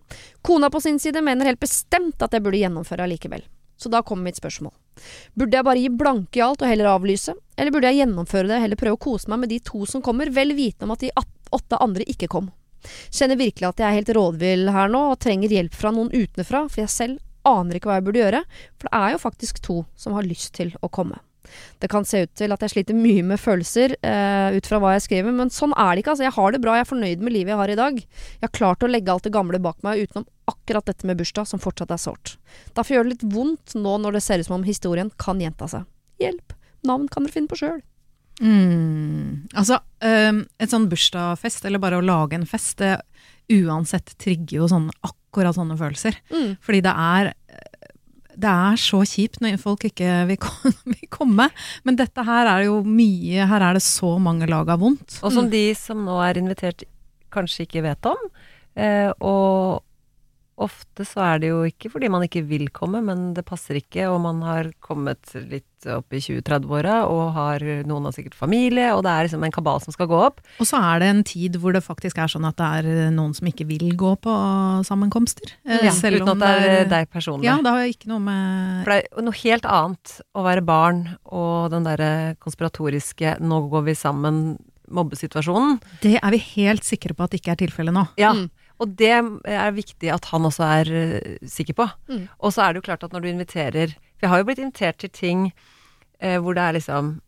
Kona på sin side mener helt bestemt at jeg burde gjennomføre allikevel. Så da kommer mitt spørsmål. Burde jeg bare gi blanke i alt og heller avlyse, eller burde jeg gjennomføre det og heller prøve å kose meg med de to som kommer, vel vitende om at de åtte andre ikke kom? Kjenner virkelig at jeg er helt rådvill her nå og trenger hjelp fra noen utenfra, for jeg selv aner ikke hva jeg burde gjøre, for det er jo faktisk to som har lyst til å komme. Det kan se ut til at jeg sliter mye med følelser eh, ut fra hva jeg skriver, men sånn er det ikke. Altså, jeg har det bra, jeg er fornøyd med livet jeg har i dag. Jeg har klart å legge alt det gamle bak meg utenom akkurat dette med bursdag, som fortsatt er sårt. Derfor gjør det litt vondt nå når det ser ut som om historien kan gjenta seg. Hjelp! Navn kan dere finne på sjøl. Mm. Altså, um, et sånn bursdagsfest, eller bare å lage en fest, det uansett trigger jo sånn, akkurat sånne følelser. Mm. Fordi det er det er så kjipt når folk ikke vil komme. Men dette her er jo mye Her er det så mange lag av vondt. Og som de som nå er invitert, kanskje ikke vet om. Eh, og ofte så er det jo ikke fordi man ikke vil komme, men det passer ikke, og man har kommet litt opp i 20-30-åra, og har, noen har sikkert familie, og det er liksom en kabal som skal gå opp. Og så er det en tid hvor det faktisk er sånn at det er noen som ikke vil gå på sammenkomster. Ja, uten at det er deg personlig. Ja, det har ikke noe med For det er noe helt annet å være barn og den derre konspiratoriske 'nå går vi sammen' mobbesituasjonen. Det er vi helt sikre på at det ikke er tilfellet nå. Ja, mm. Og det er viktig at han også er uh, sikker på. Mm. Og så er det jo klart at når du inviterer For jeg har jo blitt invitert til ting eh, hvor det er liksom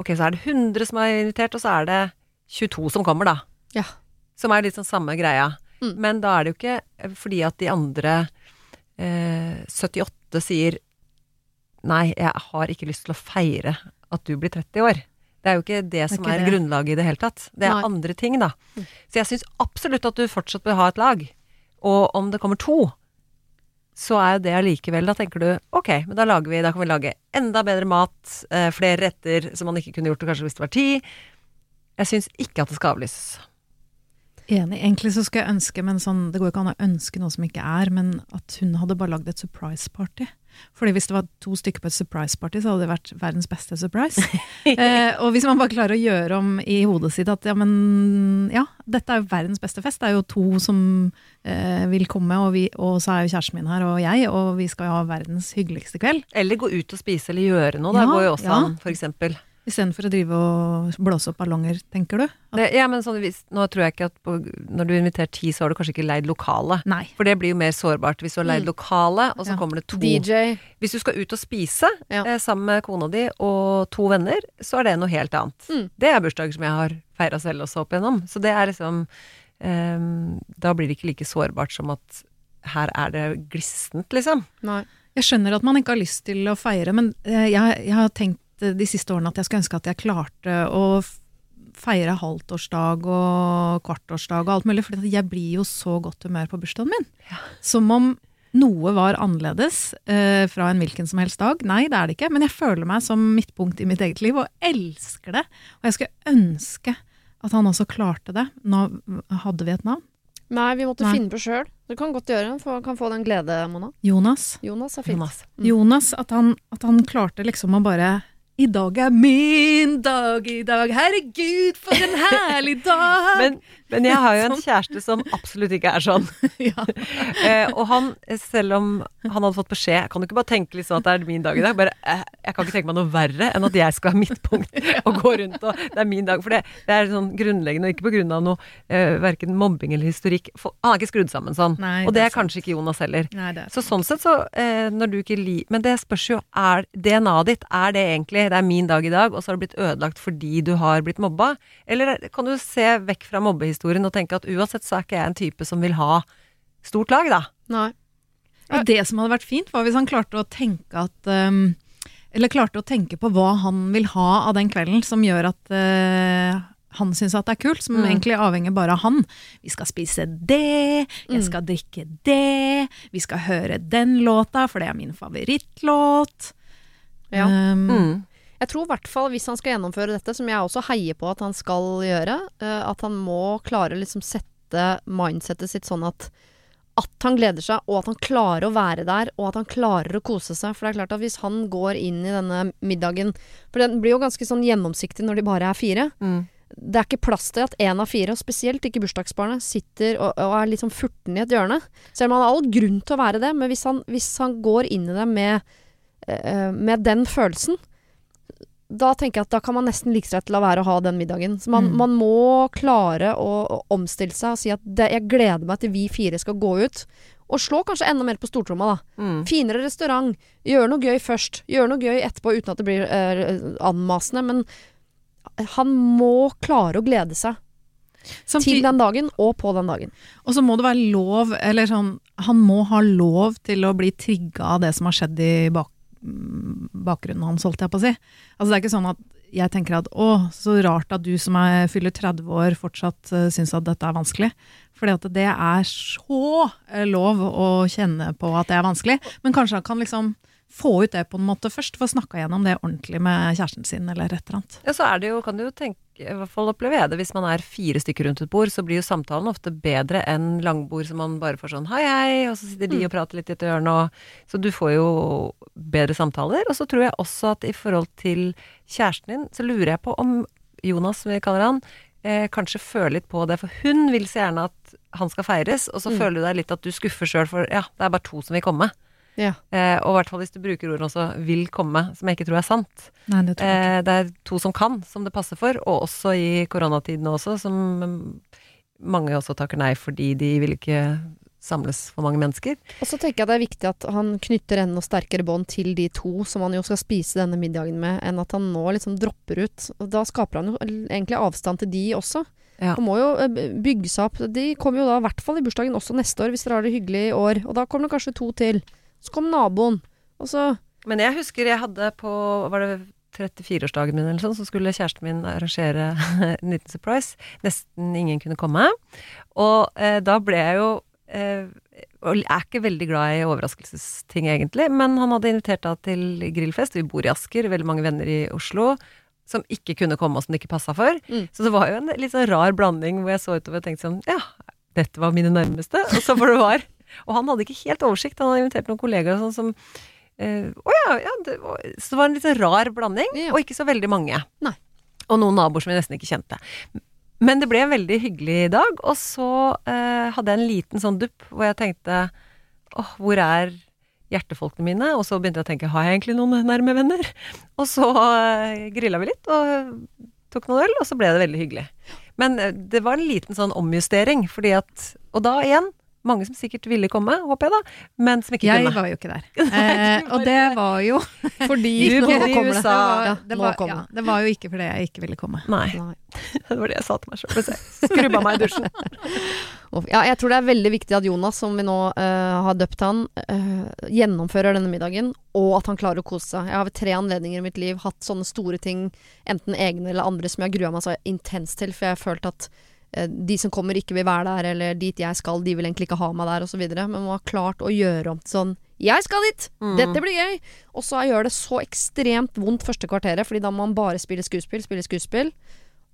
Ok, så er det 100 som er invitert, og så er det 22 som kommer, da. Ja. Som er litt sånn samme greia. Mm. Men da er det jo ikke eh, fordi at de andre eh, 78 sier Nei, jeg har ikke lyst til å feire at du blir 30 år. Det er jo ikke det som er, er grunnlaget i det hele tatt. Det er Nei. andre ting, da. Mm. Så jeg syns absolutt at du fortsatt bør ha et lag. Og om det kommer to, så er jo det allikevel Da tenker du ok, men da lager vi Da kan vi lage enda bedre mat, eh, flere retter som man ikke kunne gjort kanskje hvis det var ti. Jeg syns ikke at det skal avlyses. Enig. Egentlig så skulle jeg ønske, men sånn, det går ikke an å ønske noe som ikke er, men at hun hadde bare lagd et surprise party. Fordi hvis det var to stykker på et surprise party, så hadde det vært verdens beste surprise. eh, og hvis man bare klarer å gjøre om i hodet sitt at ja, men ja, dette er jo verdens beste fest. Det er jo to som eh, vil komme, og, vi, og, så er jo kjæresten min her og jeg, og vi skal jo ha verdens hyggeligste kveld. Eller gå ut og spise eller gjøre noe, da ja, går jo også ja. an, for eksempel. Istedenfor å drive og blåse opp ballonger, tenker du? Det, ja, men sånn, nå tror jeg ikke at på, når du inviterer ti, så har du kanskje ikke leid lokale. Nei. For det blir jo mer sårbart hvis du har leid mm. lokale, og så ja. kommer det to. DJ. Hvis du skal ut og spise ja. eh, sammen med kona di og to venner, så er det noe helt annet. Mm. Det er bursdager som jeg har feira selv også opp igjennom. Så det er liksom eh, Da blir det ikke like sårbart som at her er det glissent, liksom. Nei. Jeg skjønner at man ikke har lyst til å feire, men eh, jeg, jeg har tenkt de siste årene at jeg skulle ønske at jeg klarte å feire halvtårsdag og kvartårsdag og alt mulig, for jeg blir jo så godt humør på bursdagen min. Ja. Som om noe var annerledes eh, fra en hvilken som helst dag. Nei, det er det ikke, men jeg føler meg som midtpunkt i mitt eget liv, og elsker det. Og jeg skulle ønske at han også klarte det. Nå hadde vi et navn. Nei, vi måtte Nei. finne på sjøl. Du kan godt gjøre det. Kan få den glede, Mona. Jonas. Jonas er fint. Jonas, mm. Jonas at, han, at han klarte liksom å bare i dag er min dag i dag, herregud, for en herlig dag! men, men, jeg har jo en sånn. kjæreste som absolutt ikke er sånn. ja. eh, og han, selv om han hadde fått beskjed Kan du ikke bare tenke liksom at det er min dag i dag? Bare, eh, jeg kan ikke tenke meg noe verre enn at jeg skal ha midtpunkt og gå rundt og Det er min dag. For det, det er sånn grunnleggende, og ikke på grunn av noe eh, verken mobbing eller historikk. For, han er ikke skrudd sammen sånn. Nei, og det er, er kanskje ikke Jonas heller. Nei, så sånn sett så, eh, når du ikke li... Men det spørs jo, er DNA-et ditt, er det egentlig det er min dag i dag, og så har det blitt ødelagt fordi du har blitt mobba? Eller kan du se vekk fra mobbehistorien historien og tenke at uansett så er ikke jeg en type som vil ha stort lag, da. Nei. Og det som hadde vært fint, var hvis han klarte å tenke at um, Eller klarte å tenke på hva han vil ha av den kvelden, som gjør at uh, han syns at det er kult, som Mm. egentlig avhenger bare av han. Vi skal spise det, jeg Mm. skal drikke det, vi skal høre den låta, for det er min favorittlåt. Ja. Um, Mm. Jeg tror i hvert fall hvis han skal gjennomføre dette, som jeg også heier på at han skal gjøre, eh, at han må klare å liksom sette mindsettet sitt sånn at at han gleder seg, og at han klarer å være der, og at han klarer å kose seg. For det er klart at hvis han går inn i denne middagen For den blir jo ganske sånn gjennomsiktig når de bare er fire. Mm. Det er ikke plass til at én av fire, og spesielt ikke bursdagsbarnet, sitter og, og er litt sånn furten i et hjørne. Selv om han har all grunn til å være det, men hvis han, hvis han går inn i det med, eh, med den følelsen, da tenker jeg at da kan man nesten like til å være å ha den middagen. Så man, Mm. man må klare å, å omstille seg og si at det, jeg gleder meg til vi fire skal gå ut. Og slå kanskje enda mer på stortromma, da. Mm. Finere restaurant. Gjør noe gøy først. Gjør noe gøy etterpå uten at det blir eh, anmasende. Men han må klare å glede seg til den dagen og på den dagen. og så må det være lov, eller sånn Han må ha lov til å bli trigga av det som har skjedd i bak, bakgrunnen hans, holdt jeg på å si. Altså det er ikke sånn at jeg tenker at å, så rart at du som er, fyller 30 år fortsatt uh, syns at dette er vanskelig. Fordi det er så eh, lov å kjenne på at det er vanskelig. Men kanskje han kan liksom få ut det på en måte først, få snakka gjennom det ordentlig med kjæresten sin eller et eller annet. Ja, så er det jo, kan du jo tenke, i hvert fall opplever jeg det, hvis man er fire stykker rundt et bord, så blir jo samtalen ofte bedre enn langbord som man bare får sånn hei, hei, og så sitter de og prater litt i et hjørne, og Så du får jo bedre samtaler. Og så tror jeg også at i forhold til kjæresten din, så lurer jeg på om Jonas, som vi kaller han, eh, kanskje føler litt på det, for hun vil så gjerne at han skal feires, og så Mm. føler du deg litt at du skuffer sjøl, for ja, det er bare to som vil komme. Ja. Eh, og i hvert fall hvis du bruker ordet også 'vil komme', som jeg ikke tror er sant. Nei, det tror jeg ikke. Eh, det er to som kan, som det passer for, og også i koronatiden også, som mm, mange også takker nei fordi de vil ikke samles for mange mennesker. Og så tenker jeg det er viktig at han knytter enda sterkere bånd til de to som han jo skal spise denne middagen med, enn at han nå liksom dropper ut. Og da skaper han jo egentlig avstand til de også. Ja. Han må jo eh, bygge seg opp. De kommer jo da i hvert fall i bursdagen også neste år, hvis dere har det hyggelig i år. Og da kommer det kanskje to til. Så kom naboen. Og så Men jeg husker jeg hadde på Var det 34-årsdagen min eller sånn, så skulle kjæresten min arrangere en liten surprise. Nesten ingen kunne komme. Og eh, da ble jeg jo eh, Og er ikke veldig glad i overraskelsesting, egentlig, men han hadde invitert da til grillfest. Vi bor i Asker, veldig mange venner i Oslo. Som ikke kunne komme, og som det ikke passa for. Mm. Så det var jo en litt sånn rar blanding hvor jeg så utover og tenkte sånn Ja, dette var mine nærmeste. Og så for det var Og han hadde ikke helt oversikt. Han hadde invitert noen kollegaer sånn som eh, Å ja, ja det var, Så det var en litt rar blanding, Ja. og ikke så veldig mange. Nei. Og noen naboer som vi nesten ikke kjente. Men det ble en veldig hyggelig dag, og så eh, hadde jeg en liten sånn dupp hvor jeg tenkte åh, hvor er hjertefolkene mine? Og så begynte jeg å tenke, har jeg egentlig noen nærme venner? Og så eh, grilla vi litt, og tok noen øl, og så ble det veldig hyggelig. Men det var en liten sånn omjustering, fordi at Og da igjen, mange som sikkert ville komme, håper jeg da, men som ikke Jeg kunne. var jo ikke der. Eh, og det var jo Fordi Du bodde i det. USA. Ja, det, var, ja, det. var jo ikke fordi jeg ikke ville komme. Nei, det var det jeg sa til meg sjøl. Skrubba meg i dusjen. Ja, jeg tror det er veldig viktig at Jonas, som vi nå uh, har døpt han, uh, gjennomfører denne middagen, og at han klarer å kose seg. Jeg har ved tre anledninger i mitt liv hatt sånne store ting, enten egne eller andre, som jeg grua meg så intenst til, for jeg har følt at de som kommer ikke vil være der, eller dit jeg skal, de vil egentlig ikke ha meg der, osv. Men man har klart å gjøre om til sånn Jeg skal dit! Mm. Dette blir gøy! Og så gjør det så ekstremt vondt første kvarteret, fordi da må man bare spille skuespill, spille skuespill.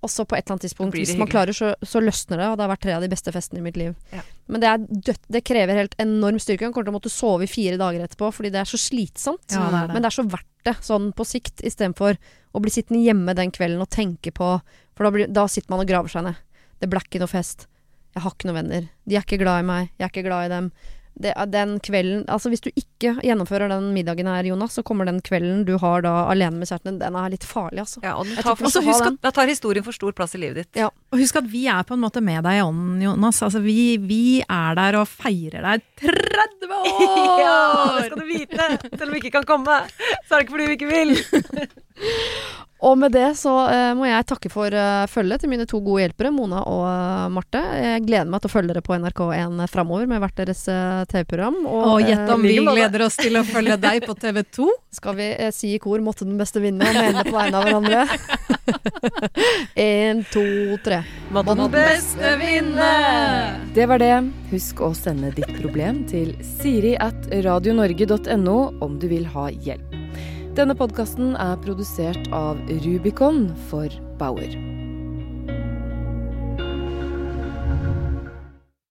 Og så på et eller annet tidspunkt, hvis man hyggelig. klarer, så, så løsner det. Og det har vært tre av de beste festene i mitt liv. Ja. Men det, dødt, det krever helt enorm styrke. Man kommer til å måtte sove i fire dager etterpå, fordi det er så slitsomt. Ja, det er det. Men det er så verdt det, sånn på sikt, istedenfor å bli sittende hjemme den kvelden og tenke på For da, blir, da sitter man og graver seg ned. Det ble ikke noe fest. Jeg har ikke noen venner. De er ikke glad i meg. Jeg er ikke glad i dem. Det, den kvelden Altså Hvis du ikke gjennomfører den middagen her, Jonas, så kommer den kvelden du har da alene med kjæresten din, den er litt farlig, altså. Ja, og tar, skal ha husk at da tar historien for stor plass i livet ditt. Ja. Og husk at vi er på en måte med deg i ånden, Jonas. Altså, vi, vi er der og feirer deg 30 år! Ja, det skal du vite! Selv om vi ikke kan komme, så er det ikke fordi vi ikke vil. Og med det så uh, må jeg takke for uh, følget til mine to gode hjelpere, Mona og uh, Marte. Jeg gleder meg til å følge dere på NRK1 framover med hvert deres TV-program. Og, og gjett om vi gleder oss til å følge deg på TV2? Skal vi si i kor 'måtte den beste vinne' og mene på vegne av hverandre? Én, to, tre. Måtte den beste vinne! Det var det. Husk å sende ditt problem til siri at radionorge.no om du vil ha hjelp. Denne podkasten er produsert av Rubicon for Bauer.